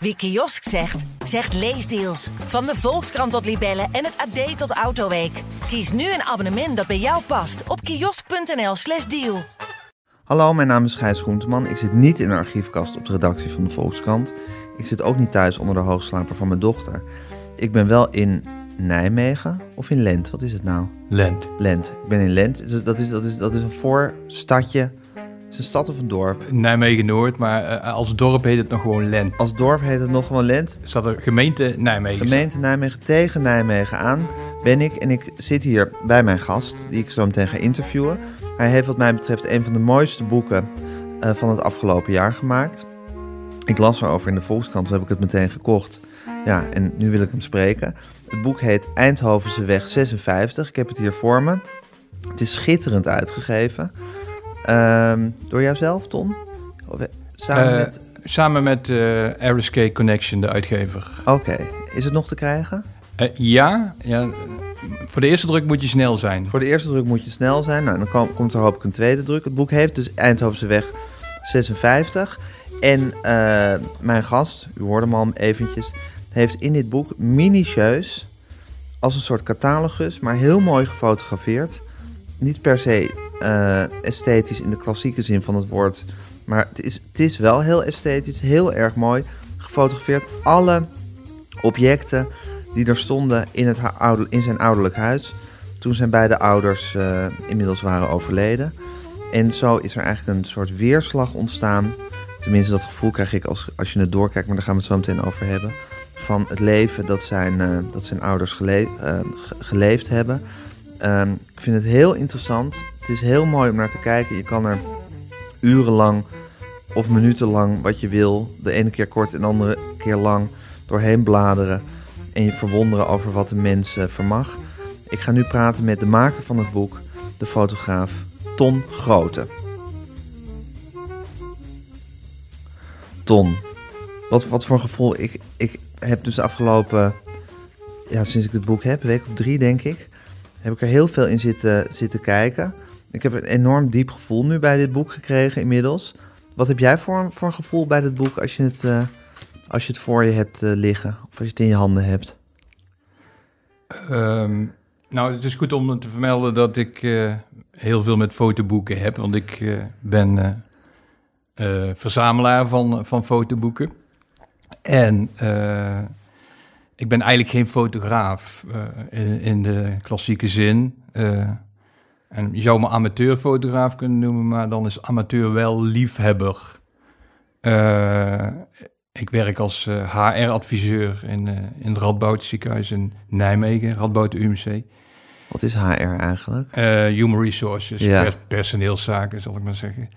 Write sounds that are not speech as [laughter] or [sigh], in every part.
Wie kiosk zegt, zegt leesdeals. Van de Volkskrant tot Libellen en het AD tot Autoweek. Kies nu een abonnement dat bij jou past op kiosk.nl/slash deal. Hallo, mijn naam is Gijs Groenteman. Ik zit niet in de archiefkast op de redactie van de Volkskrant. Ik zit ook niet thuis onder de hoogslaper van mijn dochter. Ik ben wel in Nijmegen of in Lent. Wat is het nou? Lent. Lent. Ik ben in Lent. Dat is, dat is, dat is een voorstadje. Is een stad of een dorp? Nijmegen-Noord, maar eh, als dorp heet het nog gewoon Lent. Als dorp heet het nog gewoon Lent. Staat er gemeente Nijmegen. Gemeente Nijmegen tegen Nijmegen aan ben ik. En ik zit hier bij mijn gast, die ik zo meteen ga interviewen. Hij heeft wat mij betreft een van de mooiste boeken uh, van het afgelopen jaar gemaakt. Ik las erover in de Volkskrant, toen heb ik het meteen gekocht. Ja, en nu wil ik hem spreken. Het boek heet Eindhovense Weg 56. Ik heb het hier voor me. Het is schitterend uitgegeven. Um, door jouzelf, Ton? Samen uh, met... Samen met uh, RSK Connection, de uitgever. Oké. Is het nog te krijgen? Uh, ja, ja. Voor de eerste druk moet je snel zijn. Voor de eerste druk moet je snel zijn. Nou, dan kom, komt er hoop ik een tweede druk. Het boek heeft dus Eindhovense Weg 56. En mijn gast, u hoorde hem al eventjes, heeft in dit boek minutieus, als een soort catalogus, maar heel mooi gefotografeerd. Niet per se uh, esthetisch in de klassieke zin van het woord, maar het is, het is wel heel esthetisch, heel erg mooi gefotografeerd. Alle objecten die er stonden in, het in zijn ouderlijk huis toen zijn beide ouders uh, inmiddels waren overleden. En zo is er eigenlijk een soort weerslag ontstaan. Tenminste, dat gevoel krijg ik als, als je het doorkijkt, maar daar gaan we het zo meteen over hebben van het leven dat zijn, uh, dat zijn ouders gele geleefd hebben. Um, ik vind het heel interessant. Het is heel mooi om naar te kijken. Je kan er urenlang of minutenlang, wat je wil, de ene keer kort en de andere keer lang doorheen bladeren. En je verwonderen over wat de mens uh, vermag. Ik ga nu praten met de maker van het boek, de fotograaf Ton Grote. Ton, wat, wat voor gevoel. Ik, ik heb dus de afgelopen, ja, sinds ik het boek heb, week of drie denk ik, heb ik er heel veel in zitten, zitten kijken. Ik heb een enorm diep gevoel nu bij dit boek gekregen inmiddels. Wat heb jij voor, voor een gevoel bij dit boek als je het, uh, als je het voor je hebt uh, liggen of als je het in je handen hebt? Um, nou, het is goed om te vermelden dat ik uh, heel veel met fotoboeken heb, want ik ben verzamelaar van, van fotoboeken. En ik ben eigenlijk geen fotograaf uh, in, in, de klassieke zin. Uh, en je zou me amateurfotograaf kunnen noemen, maar dan is amateur wel liefhebber. ik werk als HR-adviseur in, in het Radboud ziekenhuis in Nijmegen, Radboud UMC. Wat is HR eigenlijk? human Resources, ja. personeelszaken zal ik maar zeggen.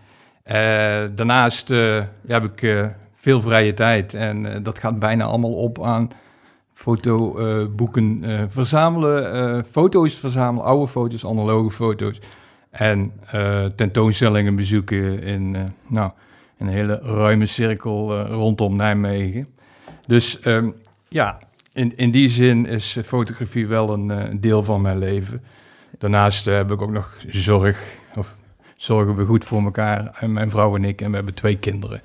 daarnaast ja, heb ik veel vrije tijd. En dat gaat bijna allemaal op aan fotoboeken uh, verzamelen, uh, foto's verzamelen, oude foto's, analoge foto's. En tentoonstellingen bezoeken in nou, een hele ruime cirkel rondom Nijmegen. Dus um, ja, in, in die zin is fotografie wel een deel van mijn leven. Daarnaast heb ik ook nog zorg, of zorgen we goed voor elkaar, mijn vrouw en ik, en we hebben twee kinderen.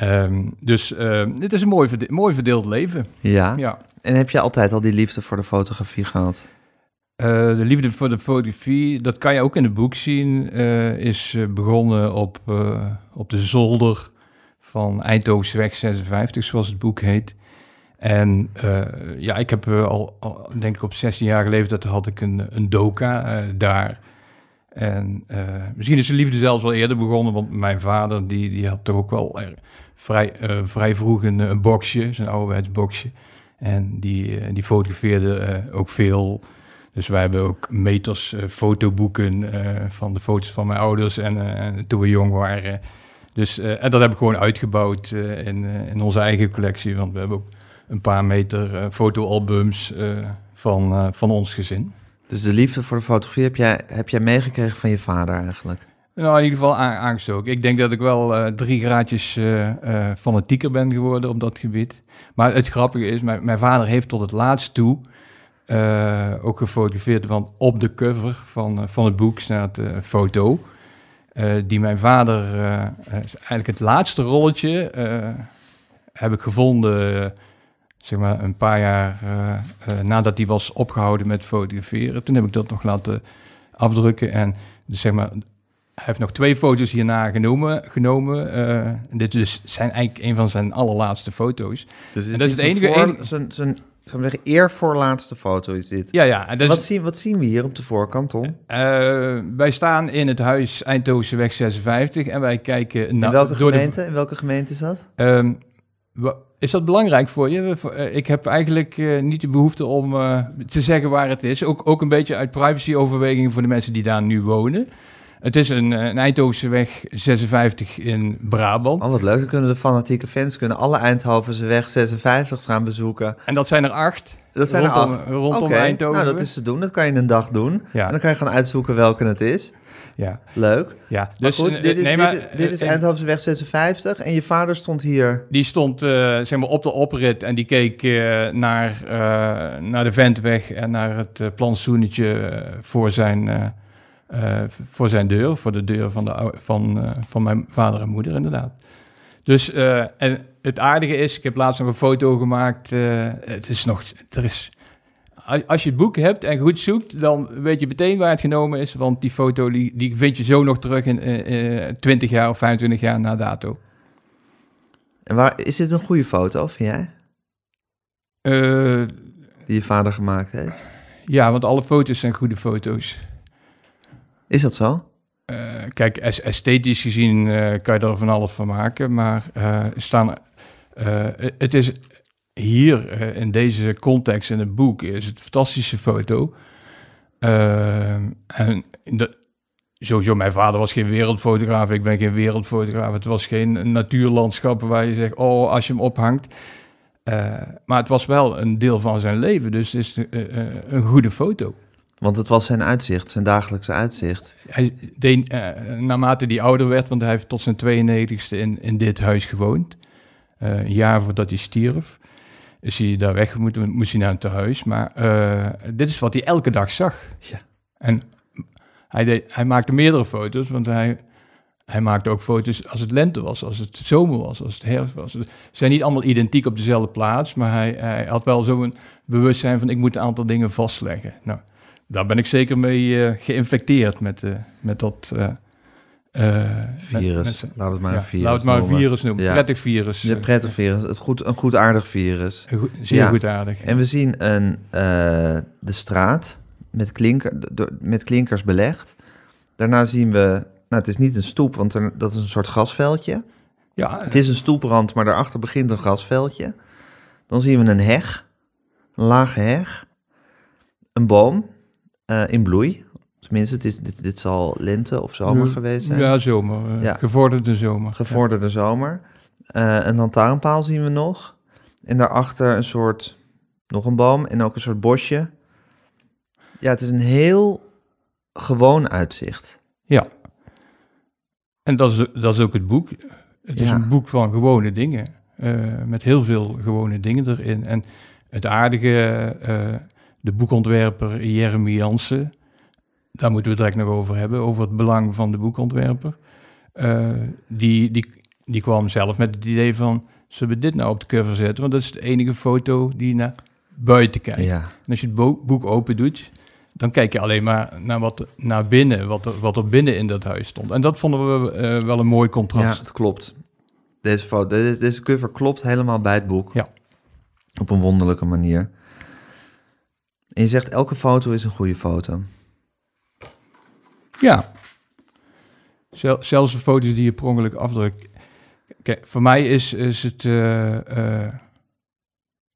Um, dus uh, dit is een mooi, verde mooi verdeeld leven. Ja. ja. En heb je altijd al die liefde voor de fotografie gehad? Uh, de liefde voor de fotografie, dat kan je ook in het boek zien, uh, is begonnen op, op de zolder van Eindhovenweg 56, zoals het boek heet. En ja, ik heb al, al, denk ik op 16 jaar dat had ik een, een doka daar. En misschien is de liefde zelfs wel eerder begonnen, want mijn vader die, die had toch ook wel vrij, uh, vrij vroeg een, een boxje, zijn ouderwets. En die, uh, die fotografeerde ook veel. Dus wij hebben ook meters fotoboeken van de foto's van mijn ouders en toen we jong waren. Dus, en dat heb ik gewoon uitgebouwd in, in onze eigen collectie. Want we hebben ook een paar meter fotoalbums van, van ons gezin. Dus de liefde voor de fotografie heb jij, heb jij meegekregen van je vader eigenlijk? Nou, in ieder geval aangestoken. Ik denk dat ik wel uh, drie graadjes uh, uh, fanatieker ben geworden op dat gebied. Maar het grappige is, mijn, mijn vader heeft tot het laatst toe ook gefotografeerd, want op de cover van, van het boek staat een foto die mijn vader, eigenlijk het laatste rolletje, heb ik gevonden, eh, zeg maar een paar jaar eh, eh, nadat hij was opgehouden met fotograferen. Toen heb ik dat nog laten afdrukken en dus zeg maar, hij heeft nog twee foto's hierna genomen. genomen eh, dit dus zijn eigenlijk een van zijn allerlaatste foto's. Dus En dat is het enige- Zijn, voor, enige- zijn, zijn, ik zeggen, eer voor laatste foto is dit. Ja, ja. En wat, is, zien, wat zien we hier op de voorkant, Tom? wij staan in het huis Eindhovenweg 56 en wij kijken In naar welke door de- gemeente? In welke gemeente is dat? Ehm, is dat belangrijk voor je? Eh, Ik heb eigenlijk eh, niet de behoefte om eh, te zeggen waar het is. Ook, ook een beetje uit privacyoverwegingen voor de mensen die daar nu wonen. Het is een, een Eindhovenweg 56 in Brabant. Oh, wat leuk. Dan kunnen de fanatieke fans kunnen alle Eindhovense weg 56 gaan bezoeken. En dat zijn er acht. Dat zijn Rondom- er acht. rondom Eindhoven. Nou, dat is te doen. Dat kan je in een dag doen. Ja. En dan kan je gaan uitzoeken welke het is. Ja, Leuk. ja. Dus, goed, eh, dit is, nee, maar, is, dit is eh, weg 56. En je vader stond hier. Die stond eh, zeg maar op de oprit en die keek eh, naar, eh, naar de Ventweg en naar het plantsoenetje eh, voor, zijn, eh, eh, voor zijn deur, voor de deur van, de, van, eh, van mijn vader en moeder inderdaad. Dus eh, en het aardige is, ik heb laatst nog een foto gemaakt, eh, het is nog, er is, als- je het boek hebt en goed zoekt, dan weet je meteen waar het genomen is, want die foto die, die vind je zo nog terug in eh, eh, 20 jaar of 25 jaar na dato. En waar, is dit een goede foto, vind jij? Eh, Die je vader gemaakt heeft? Ja, want alle foto's zijn goede foto's. Is dat zo? Eh, kijk, es- esthetisch gezien eh, kan je er van alles van maken, maar eh, staan, eh, het is hier eh, in deze context in het boek is het een fantastische foto. Eh, en de, sowieso, mijn vader was geen wereldfotograaf, ik ben geen wereldfotograaf. Het was geen natuurlandschap waar je zegt, oh, als je hem ophangt. Eh, maar het was wel een deel van zijn leven, dus het is een goede foto. Want het was zijn uitzicht, zijn dagelijkse uitzicht. Hij deed, naarmate hij ouder werd, want hij heeft tot zijn 92ste in, in dit huis gewoond. Een jaar voordat hij stierf. Is hij daar weg moeten, moest hij naar een tehuis. Maar eh, dit is wat hij elke dag zag. Ja. En hij, deed, hij maakte meerdere foto's, want hij, hij maakte ook foto's als het lente was, als het zomer was, als het herfst was. Ze zijn niet allemaal identiek op dezelfde plaats, maar hij, hij had wel zo'n bewustzijn van ik moet een aantal dingen vastleggen. Nou, daar ben ik zeker mee eh, geïnfecteerd met, eh, met dat... eh, Virus. met- met z'n- Laat het maar ja, een virus laat het maar een noemen. virus noemen. Ja. Prettig virus. Eh, prettig virus. Het goed, een goed aardig virus. een goed- zeer Ja. goed aardig. En we zien een, eh, de straat met, klinker, met klinkers belegd. Daarna zien we, nou het is niet een stoep, want er, dat is een soort grasveldje. ja, Het is een stoeprand, maar daarachter begint een grasveldje. Dan zien we een heg, een lage heg, een boom eh, in bloei. Tenminste, het is, dit, dit zal lente of zomer Ja, geweest zijn. ja, zomer. eh, Ja. Gevorderde zomer. Gevorderde zomer. Eh, een lantaarnpaal zien we nog. En daarachter een soort, nog een boom en ook een soort bosje. Ja, het is een heel gewoon uitzicht. Ja. En dat is, dat is ook het boek. Het is Ja. een boek van gewone dingen. eh, met heel veel gewone dingen erin. En het aardige, de boekontwerper Jeremy Jansen, daar moeten we het direct nog over hebben, over het belang van de boekontwerper. Eh, die, die, die kwam zelf met het idee van, zullen we dit nou op de cover zetten? Want dat is de enige foto die naar buiten kijkt. Ja, En als je het bo- boek open doet, dan kijk je alleen maar naar, wat, naar binnen, wat er, wat er binnen in dat huis stond. En dat vonden we eh, wel een mooi ja contrast. het klopt. Deze, foto, deze, deze cover klopt helemaal bij het boek. Ja. Op een wonderlijke manier. En je zegt, elke foto is een goede foto. Ja. Zel- zelfs de foto's die je per ongeluk afdrukt. Kijk, voor mij is, is het... eh, eh,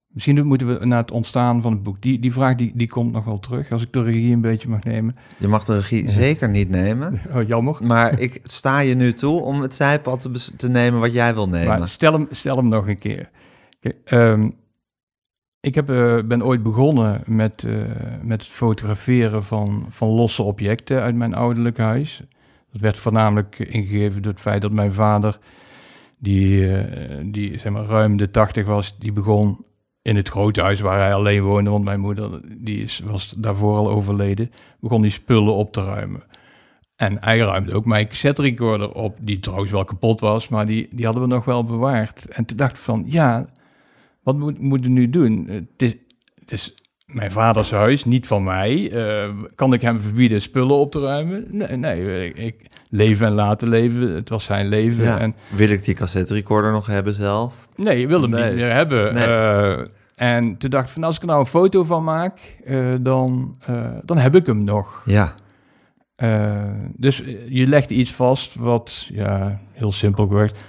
misschien moeten we naar het ontstaan van het boek. Die, die vraag die, die komt nog wel terug, als ik de regie een beetje mag nemen. Je mag de regie zeker niet nemen. [laughs] Oh, jammer. Maar ik sta je nu toe om het zijpad te nemen wat jij wil nemen. Maar stel hem, stel hem nog een keer. Kijk, ehm, ik heb, eh, ben ooit begonnen met, eh, met het fotograferen van, van losse objecten uit mijn ouderlijk huis. Dat werd voornamelijk ingegeven door het feit dat mijn vader, die, eh, die zeg maar, ruim de tachtig was, die begon in het grote huis waar hij alleen woonde, want mijn moeder die is, was daarvoor al overleden, begon die spullen op te ruimen. En hij ruimde ook mijn cassette recorder op, die trouwens wel kapot was, maar die, die hadden we nog wel bewaard. En toen dacht ik van, ja, wat moet, moeten we nu doen? Het is, het is mijn vaders huis, niet van mij. Eh, kan ik hem verbieden spullen op te ruimen? Nee, nee ik, ik leven en laten leven. Het was zijn leven. Ja. En, Wil ik die cassette recorder nog hebben zelf? nee, je wilde hem Nee. niet meer hebben. Nee. Eh, en toen dacht ik van, als ik er nou een foto van maak, eh, dan, eh, dan heb ik hem nog. Ja. Eh, dus eh, je legt iets vast wat, ja, heel simpel gewerkt.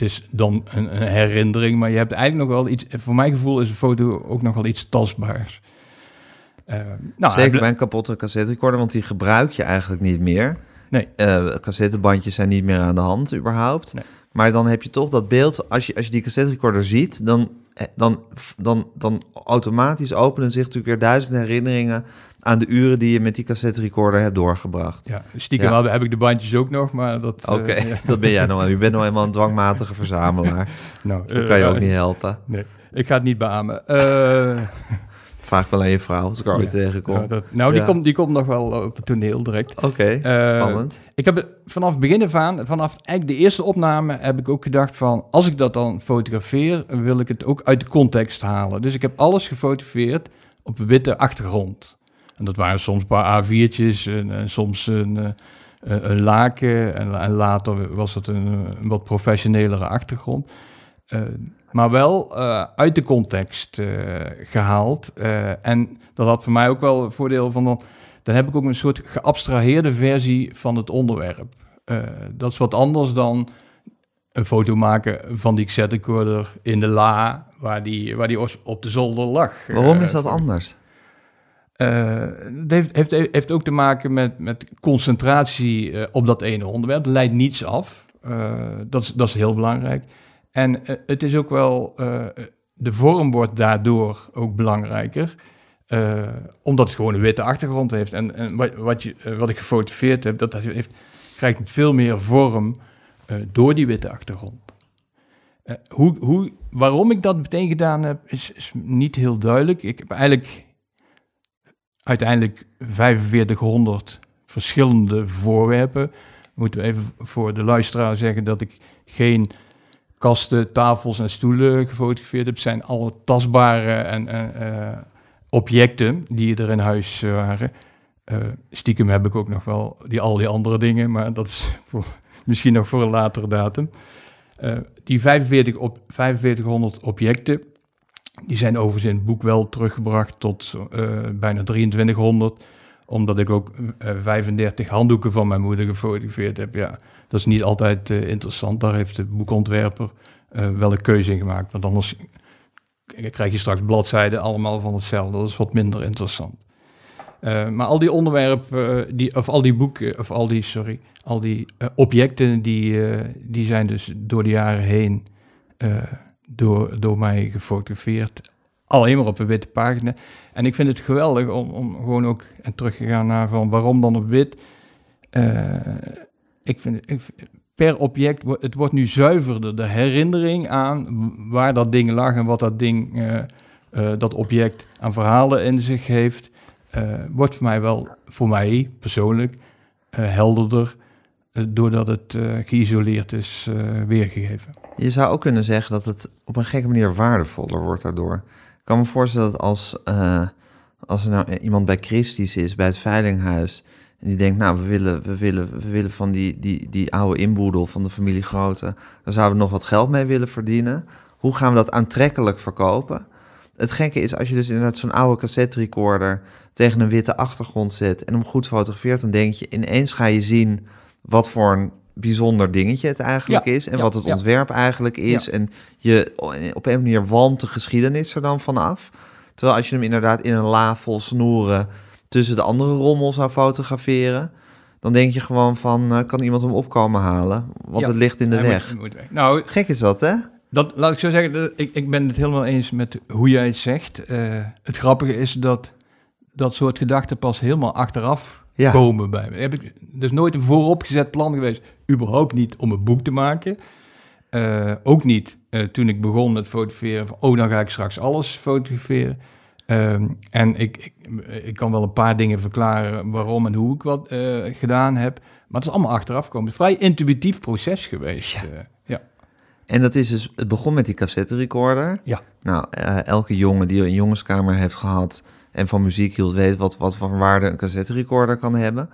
Het is dan een, een herinnering, maar je hebt eigenlijk nog wel iets. Voor mijn gevoel is een foto ook nog wel iets tastbaars. Eh, nou, Zeker bij een kapotte cassette recorder, want die gebruik je eigenlijk niet meer. Nee. Eh, cassettebandjes zijn niet meer aan de hand überhaupt. Nee. Maar dan heb je toch dat beeld, als je, als je die cassette recorder ziet, dan, eh, dan, dan, dan automatisch openen zich natuurlijk weer duizend herinneringen aan de uren die je met die cassette recorder hebt doorgebracht. Ja, stiekem Ja. heb- ik de bandjes ook nog, maar dat... eh, Oké, ja. [laughs] dat ben jij nou. Je bent nou eenmaal een dwangmatige verzamelaar. [laughs] Nou, Dat kan je eh, ook niet helpen. Nee, ik ga het niet beamen. Eh, [laughs] Vraag wel aan je vrouw als ik er ooit Ja. tegenkom. nou, dat- nou, die, Ja. komt, die komt nog wel op het toneel direct. Oké, spannend. Ik heb vanaf het begin af aan, vanaf eigenlijk de eerste opname, heb ik ook gedacht van, als ik dat dan fotografeer, wil ik het ook uit de context halen. Dus ik heb alles gefotografeerd op een witte achtergrond. En dat waren soms een paar A4'tjes en, en soms een, eh, een, laken en, en later was het een, een wat professionelere achtergrond. Eh, maar wel eh, uit de context eh, gehaald. Eh, en dat had voor mij ook wel voordeel van dan, dan heb ik ook een soort geabstraheerde versie van het onderwerp. Dat is wat anders dan een foto maken van die cassette recorder in de la, waar die, waar die op de zolder lag. Waarom is dat anders? Eh, het heeft, heeft, heeft ook te maken met, met concentratie eh, op dat ene onderwerp. Het leidt niets af. Eh, dat, is, dat is heel belangrijk. En het is ook wel, de vorm wordt daardoor ook belangrijker. omdat het gewoon een witte achtergrond heeft. En, en wat, wat, ik gefotografeerd heb, dat heeft, krijgt veel meer vorm door die witte achtergrond. Hoe, hoe, waarom ik dat meteen gedaan heb, is niet heel duidelijk. Ik heb eigenlijk uiteindelijk 4500 verschillende voorwerpen. Moeten we even voor de luisteraar zeggen dat ik geen kasten, tafels en stoelen gefotografeerd heb. Het zijn alle tastbare en, en, eh, objecten die er in huis eh, waren. Eh, stiekem heb ik ook nog wel die, al die andere dingen, maar dat is [laughs] misschien nog voor een latere datum. Eh, die 45 op, 4500 objecten, die zijn overigens in het boek wel teruggebracht tot eh, bijna 2300 omdat ik ook eh, 35 handdoeken van mijn moeder gefotografeerd heb. Ja, dat is niet altijd eh, interessant. Daar heeft de boekontwerper eh, wel een keuze in gemaakt. Want anders krijg je straks bladzijden allemaal van hetzelfde. Dat is wat minder interessant. Eh, maar al die onderwerpen, eh, die, of al die boeken, of al die, sorry, al die eh, objecten, die, eh, die zijn dus door de jaren heen eh, door, door mij gefotografeerd. Alleen maar op een witte pagina. En ik vind het geweldig om, om gewoon ook terug te gaan naar van waarom dan op wit. Eh, ik vind, per object, het wordt nu zuiverder. De herinnering aan waar dat ding lag en wat dat ding, eh, eh, dat object aan verhalen in zich heeft, wordt voor mij wel, voor mij persoonlijk, helderder. Eh, doordat het eh, geïsoleerd is eh, weergegeven. Je zou ook kunnen zeggen dat het op een gekke manier waardevoller wordt daardoor. Ik kan me voorstellen dat als, als er nou iemand bij Christie's is, bij het Veilinghuis... en die denkt, nou, we willen, we willen, we willen van die, die, die oude inboedel van de familie Grote... daar zouden we nog wat geld mee willen verdienen. Hoe gaan we dat aantrekkelijk verkopen? Het gekke is, als je dus inderdaad zo'n oude cassette recorder... tegen een witte achtergrond zet en hem goed fotografeert... dan denk je, ineens ga je zien wat voor een bijzonder dingetje het eigenlijk Ja, is... en ja, wat het ja. ontwerp eigenlijk is... En je op een manier walmt de geschiedenis er dan vanaf. Terwijl als je hem inderdaad in een la vol snoeren tussen de andere rommel zou fotograferen, dan denk je gewoon van, eh, kan iemand hem opkomen halen? Want het ligt in de weg. moet- moet weg. Nou, Gek is dat, hè? Dat, laat ik zo zeggen, dat- ik, ik ben het helemaal eens met hoe jij het zegt. Eh, het grappige is dat dat soort gedachten pas helemaal achteraf Ja. komen bij me. Heb ik, er is nooit een vooropgezet plan geweest, überhaupt niet om een boek te maken. Eh, ook niet eh, toen ik begon met fotograferen, van, oh, dan ga ik straks alles fotograferen. Ehm, en ik, ik, ik kan wel een paar dingen verklaren waarom en hoe ik wat eh, gedaan heb. Maar het is allemaal achteraf komen. Het is een vrij intuïtief proces geweest. Ja. ja. En dat is dus, het begon met die cassette recorder. Ja. Nou, elke jongen die een jongenskamer heeft gehad en van muziek hield, weet wat, wat voor waarde een cassette recorder kan hebben.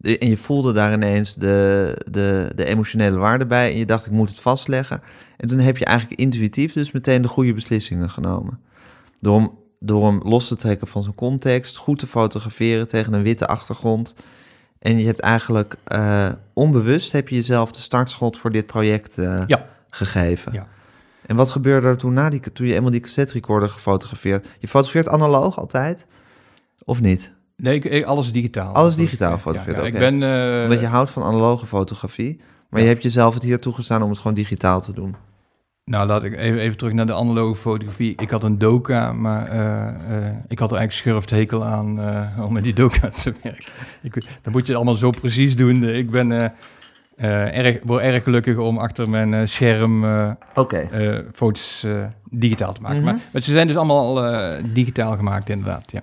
En je voelde daar ineens de, de, de emotionele waarde bij en je dacht, ik moet het vastleggen. En toen heb je eigenlijk intuïtief dus meteen de goede beslissingen genomen. Door hem, door hem los te trekken van zijn context, goed te fotograferen tegen een witte achtergrond. En je hebt eigenlijk eh, onbewust heb je jezelf de startschot voor dit project eh, Ja. gegeven. Ja. En wat gebeurde er toen, na die, toen je eenmaal die cassette recorder gefotografeerd? Je fotografeert analoog altijd? Of niet? Nee, ik, ik- alles digitaal. Alles digitaal Ja, fotografeerd, ja. Ik ben... eh, Omdat je houdt van analoge fotografie. Maar Ja. je hebt jezelf het hier toegestaan om het gewoon digitaal te doen. Nou, laat ik even, even terug naar de analoge fotografie. Ik had een doka, maar eh, eh, ik had er eigenlijk schurft hekel aan om met die doka te werken. Ik, dat moet je allemaal zo precies doen. Ik ben eh, eh, erg, word erg gelukkig om achter mijn eh, scherm eh, eh, foto's eh, digitaal te maken. Mhm. maar, maar ze zijn dus allemaal eh, digitaal gemaakt, inderdaad. Ja.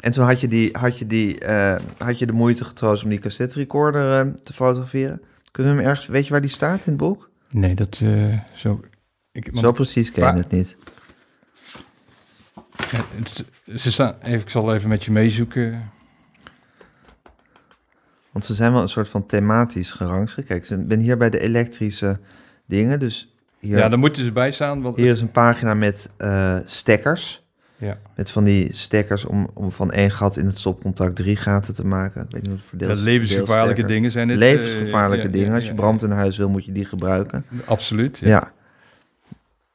En toen had je, die, had, je die, eh, had je de moeite getroost om die cassette recorder eh, te fotograferen. Kunnen we hem ergens... Weet je waar die staat in het boek? Nee, dat eh, zo. Ik, Zo precies ken je het niet. Ja, het- ze staan, even, ik zal even met je meezoeken. Want ze zijn wel een soort van thematisch gerangschikt. Kijk, ik ben hier bij de elektrische dingen. Dus hier, Ja, daar moeten ze bij staan. Want, hier is een pagina met eh stekkers. ja. Met van die stekkers om, om van één gat in het stopcontact drie gaten te maken. Ik weet niet hoe het levensgevaarlijke dingen zijn het. Levensgevaarlijke eh, ja, dingen. Als je brand in huis wil, moet je die gebruiken. Absoluut. Ja. Ja.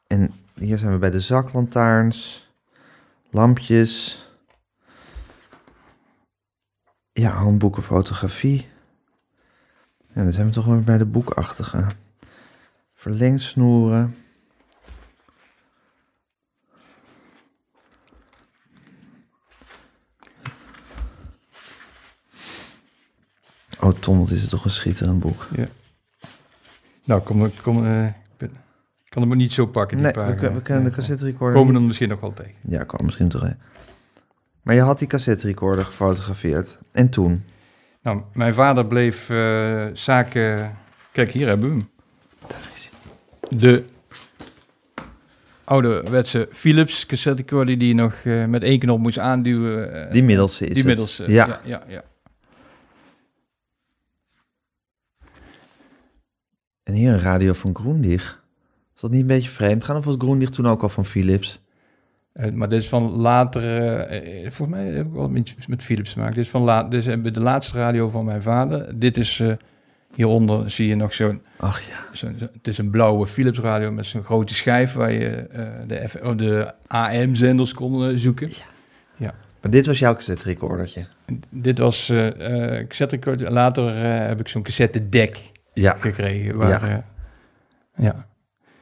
En hier zijn we bij de zaklantaarns, lampjes. Ja, handboeken fotografie. Ja, dan zijn we toch weer bij de boekachtige. Verlengsnoeren. Oh, Tom, wat is het toch een schitterend boek. Nou, kom, kom, eh, kan hem maar niet zo pakken. Die Nee, we, we kunnen de cassette recorder Komen dan misschien nog wel tegen. Ja, kan misschien toch. hè. Maar je had die cassette recorder gefotografeerd. En toen? Nou, mijn vader bleef eh, zaken... Kijk, hier hebben we hem. Daar is hij. De ouderwetse Philips cassette recorder die je nog eh, met één knop moest aanduwen. eh, Die middelste is Die het. middelste. Ja. ja, ja, ja. En hier een radio van Groendig. Is dat niet een beetje vreemd? Gaan of was Groendig toen ook al van Philips? Eh, maar dit is van later, eh, volgens mij heb ik wel iets met Philips gemaakt. Dit is van la, dit is eh, de laatste radio van mijn vader. Dit is, eh, hieronder zie je nog zo'n, Ach ja. zo'n- zo- het is een blauwe Philips radio met zo'n grote schijf waar je de, F- oh, de AM-zenders kon zoeken. Maar dit was jouw cassette recordertje. Dit was cassette recorder. Later heb ik zo'n cassette deck Ja. gekregen. Waar, Ja. ja. ja.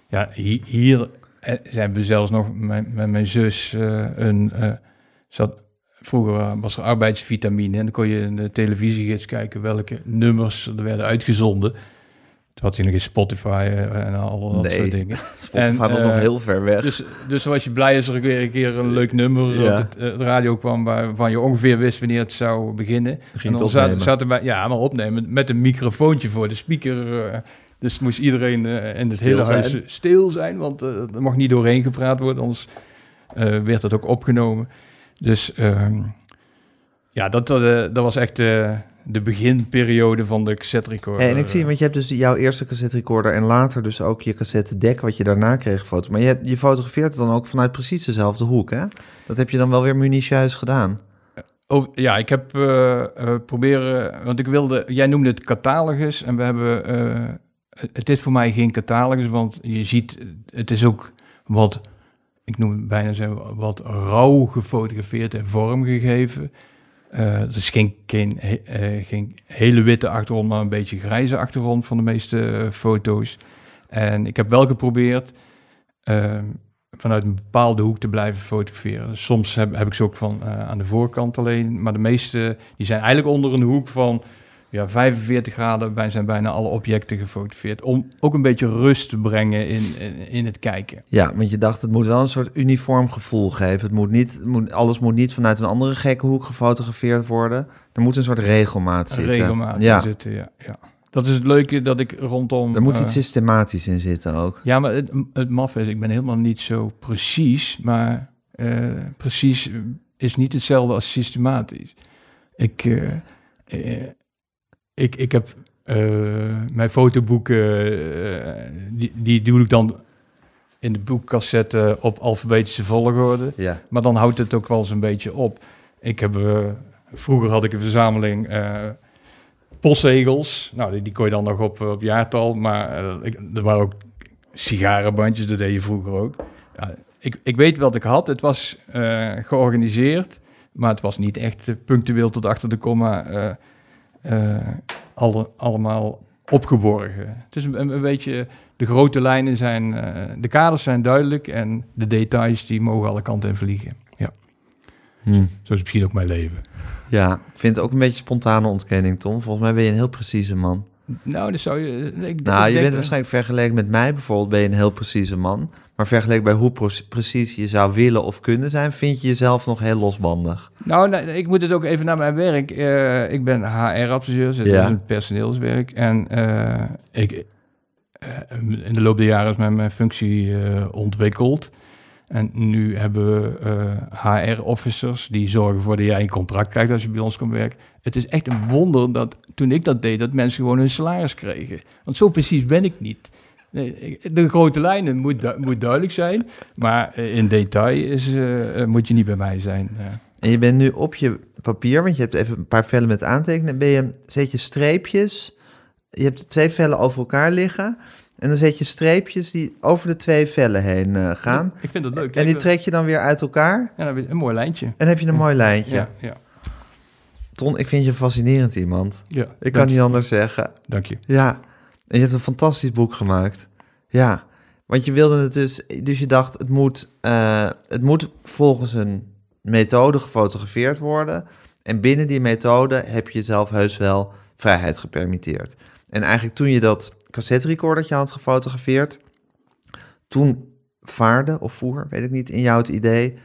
Ja, hi- hier eh, zijn we zelfs nog met, met mijn zus eh, een... eh, zat, vroeger was er arbeidsvitamine en dan kon je in de televisiegids kijken welke nummers er werden uitgezonden. Toen had je nog eens Spotify en al dat Nee. soort dingen. [laughs] Spotify En, was nog heel ver weg. Dus, dus was je blij als er weer een keer een leuk nummer Ja. op de radio kwam waarvan je ongeveer wist wanneer het zou beginnen. Ging en dan zaten, zaten wij, ja, maar opnemen met een microfoontje voor de speaker. Dus moest iedereen eh, in het Stil hele huis eh, stil zijn, want eh, er mag niet doorheen gepraat worden, anders werd dat ook opgenomen. Dus ehm, ja, dat, dat, was echt de beginperiode van de cassette recorder. En ik zie, want je hebt dus jouw eerste cassette recorder en later dus ook je cassette deck wat je daarna kreeg foto. Maar je, hebt- je fotografeert het dan ook vanuit precies dezelfde hoek, hè? Dat heb je dan wel weer minutieus gedaan. Oh, ja, ik heb proberen, want ik wilde, jij noemde het catalogus en we hebben, het is voor mij geen catalogus, want je ziet, het is ook wat, ik noem het bijna zo, wat rauw gefotografeerd en vormgegeven. Er is geen, geen, eh, geen hele witte achtergrond, maar een beetje grijze achtergrond van de meeste eh, foto's. En ik heb wel geprobeerd ehm, vanuit een bepaalde hoek te blijven fotograferen. Soms heb, heb ik ze ook van aan de voorkant alleen, maar de meeste die zijn eigenlijk onder een hoek van ja, 45 graden bij zijn bijna alle objecten gefotografeerd. Om ook een beetje rust te brengen in, in, in het kijken. Ja, want je dacht het moet wel een soort uniform gevoel geven. Het moet niet, het moet, alles moet niet vanuit een andere gekke hoek gefotografeerd worden. Er moet een soort regelmaat zitten. regelmaat ja, zitten, ja, ja. Dat is het leuke dat ik rondom... er moet eh, iets systematisch in zitten ook. Ja, maar het, het maf is, ik ben helemaal niet zo precies, maar eh, precies is niet hetzelfde als systematisch. Ik, eh, ik, ik heb eh, mijn fotoboeken, eh, die, die doe ik dan in de boekcassette op alfabetische volgorde. Ja. Maar dan houdt het ook wel eens een beetje op. Ik heb, eh, vroeger had ik een verzameling postzegels. Nou, die, die kon je dan nog op, op jaartal. Maar ik, er waren ook sigarenbandjes, dat deed je vroeger ook. Ja, ik, ik weet wat ik had. Het was georganiseerd, maar het was niet echt punctueel tot achter de komma eh, eh, alle, allemaal opgeborgen. Het is een, een, beetje, de grote lijnen zijn, eh, de kaders zijn duidelijk en de details die mogen alle kanten in vliegen. Ja, Hm. zo is misschien ook mijn leven. Ja, ik vind het ook een beetje spontane ontkenning, Tom. Volgens mij ben je een heel precieze man. Nou, dat zou je... Ik, ik Nou, je bent waarschijnlijk vergeleken met mij bijvoorbeeld, ben je een heel precieze man. Maar vergeleken bij hoe precies je zou willen of kunnen zijn, vind je jezelf nog heel losbandig. Nou, ik moet het ook even naar mijn werk. Eh, ik ben HR-adviseur, dus Ja. een personeelswerk. En eh, ik, eh, in de loop der jaren is mijn, mijn functie ontwikkeld. En nu hebben we HR-officers die zorgen voor dat jij een contract krijgt als je bij ons komt werken. Het is echt een wonder dat toen ik dat deed, dat mensen gewoon hun salaris kregen. Want zo precies ben ik niet. Nee, de grote lijnen moet, du- moet duidelijk zijn, maar eh, in detail is, eh, eh, moet je niet bij mij zijn. En je bent nu op je papier, want je hebt even een paar vellen met aantekenen, ben je, zet je streepjes, je hebt twee vellen over elkaar liggen, en dan zet je streepjes die over de twee vellen heen gaan. Ik vind dat leuk. En die trek je dan weer uit elkaar, Ja, dan heb je een mooi lijntje. en heb je een mooi lijntje. Ja, ja. Ton, ik vind je een fascinerend iemand. ja Ik kan niet anders zeggen. Dank je. Ja, en je hebt een fantastisch boek gemaakt. Ja, want je wilde het dus, dus je dacht, het moet, eh, het moet volgens een methode gefotografeerd worden. En binnen die methode heb je jezelf heus wel vrijheid gepermitteerd. En eigenlijk toen je dat cassette recordertje had gefotografeerd, toen vaarde of voer, weet ik niet, in jou het idee,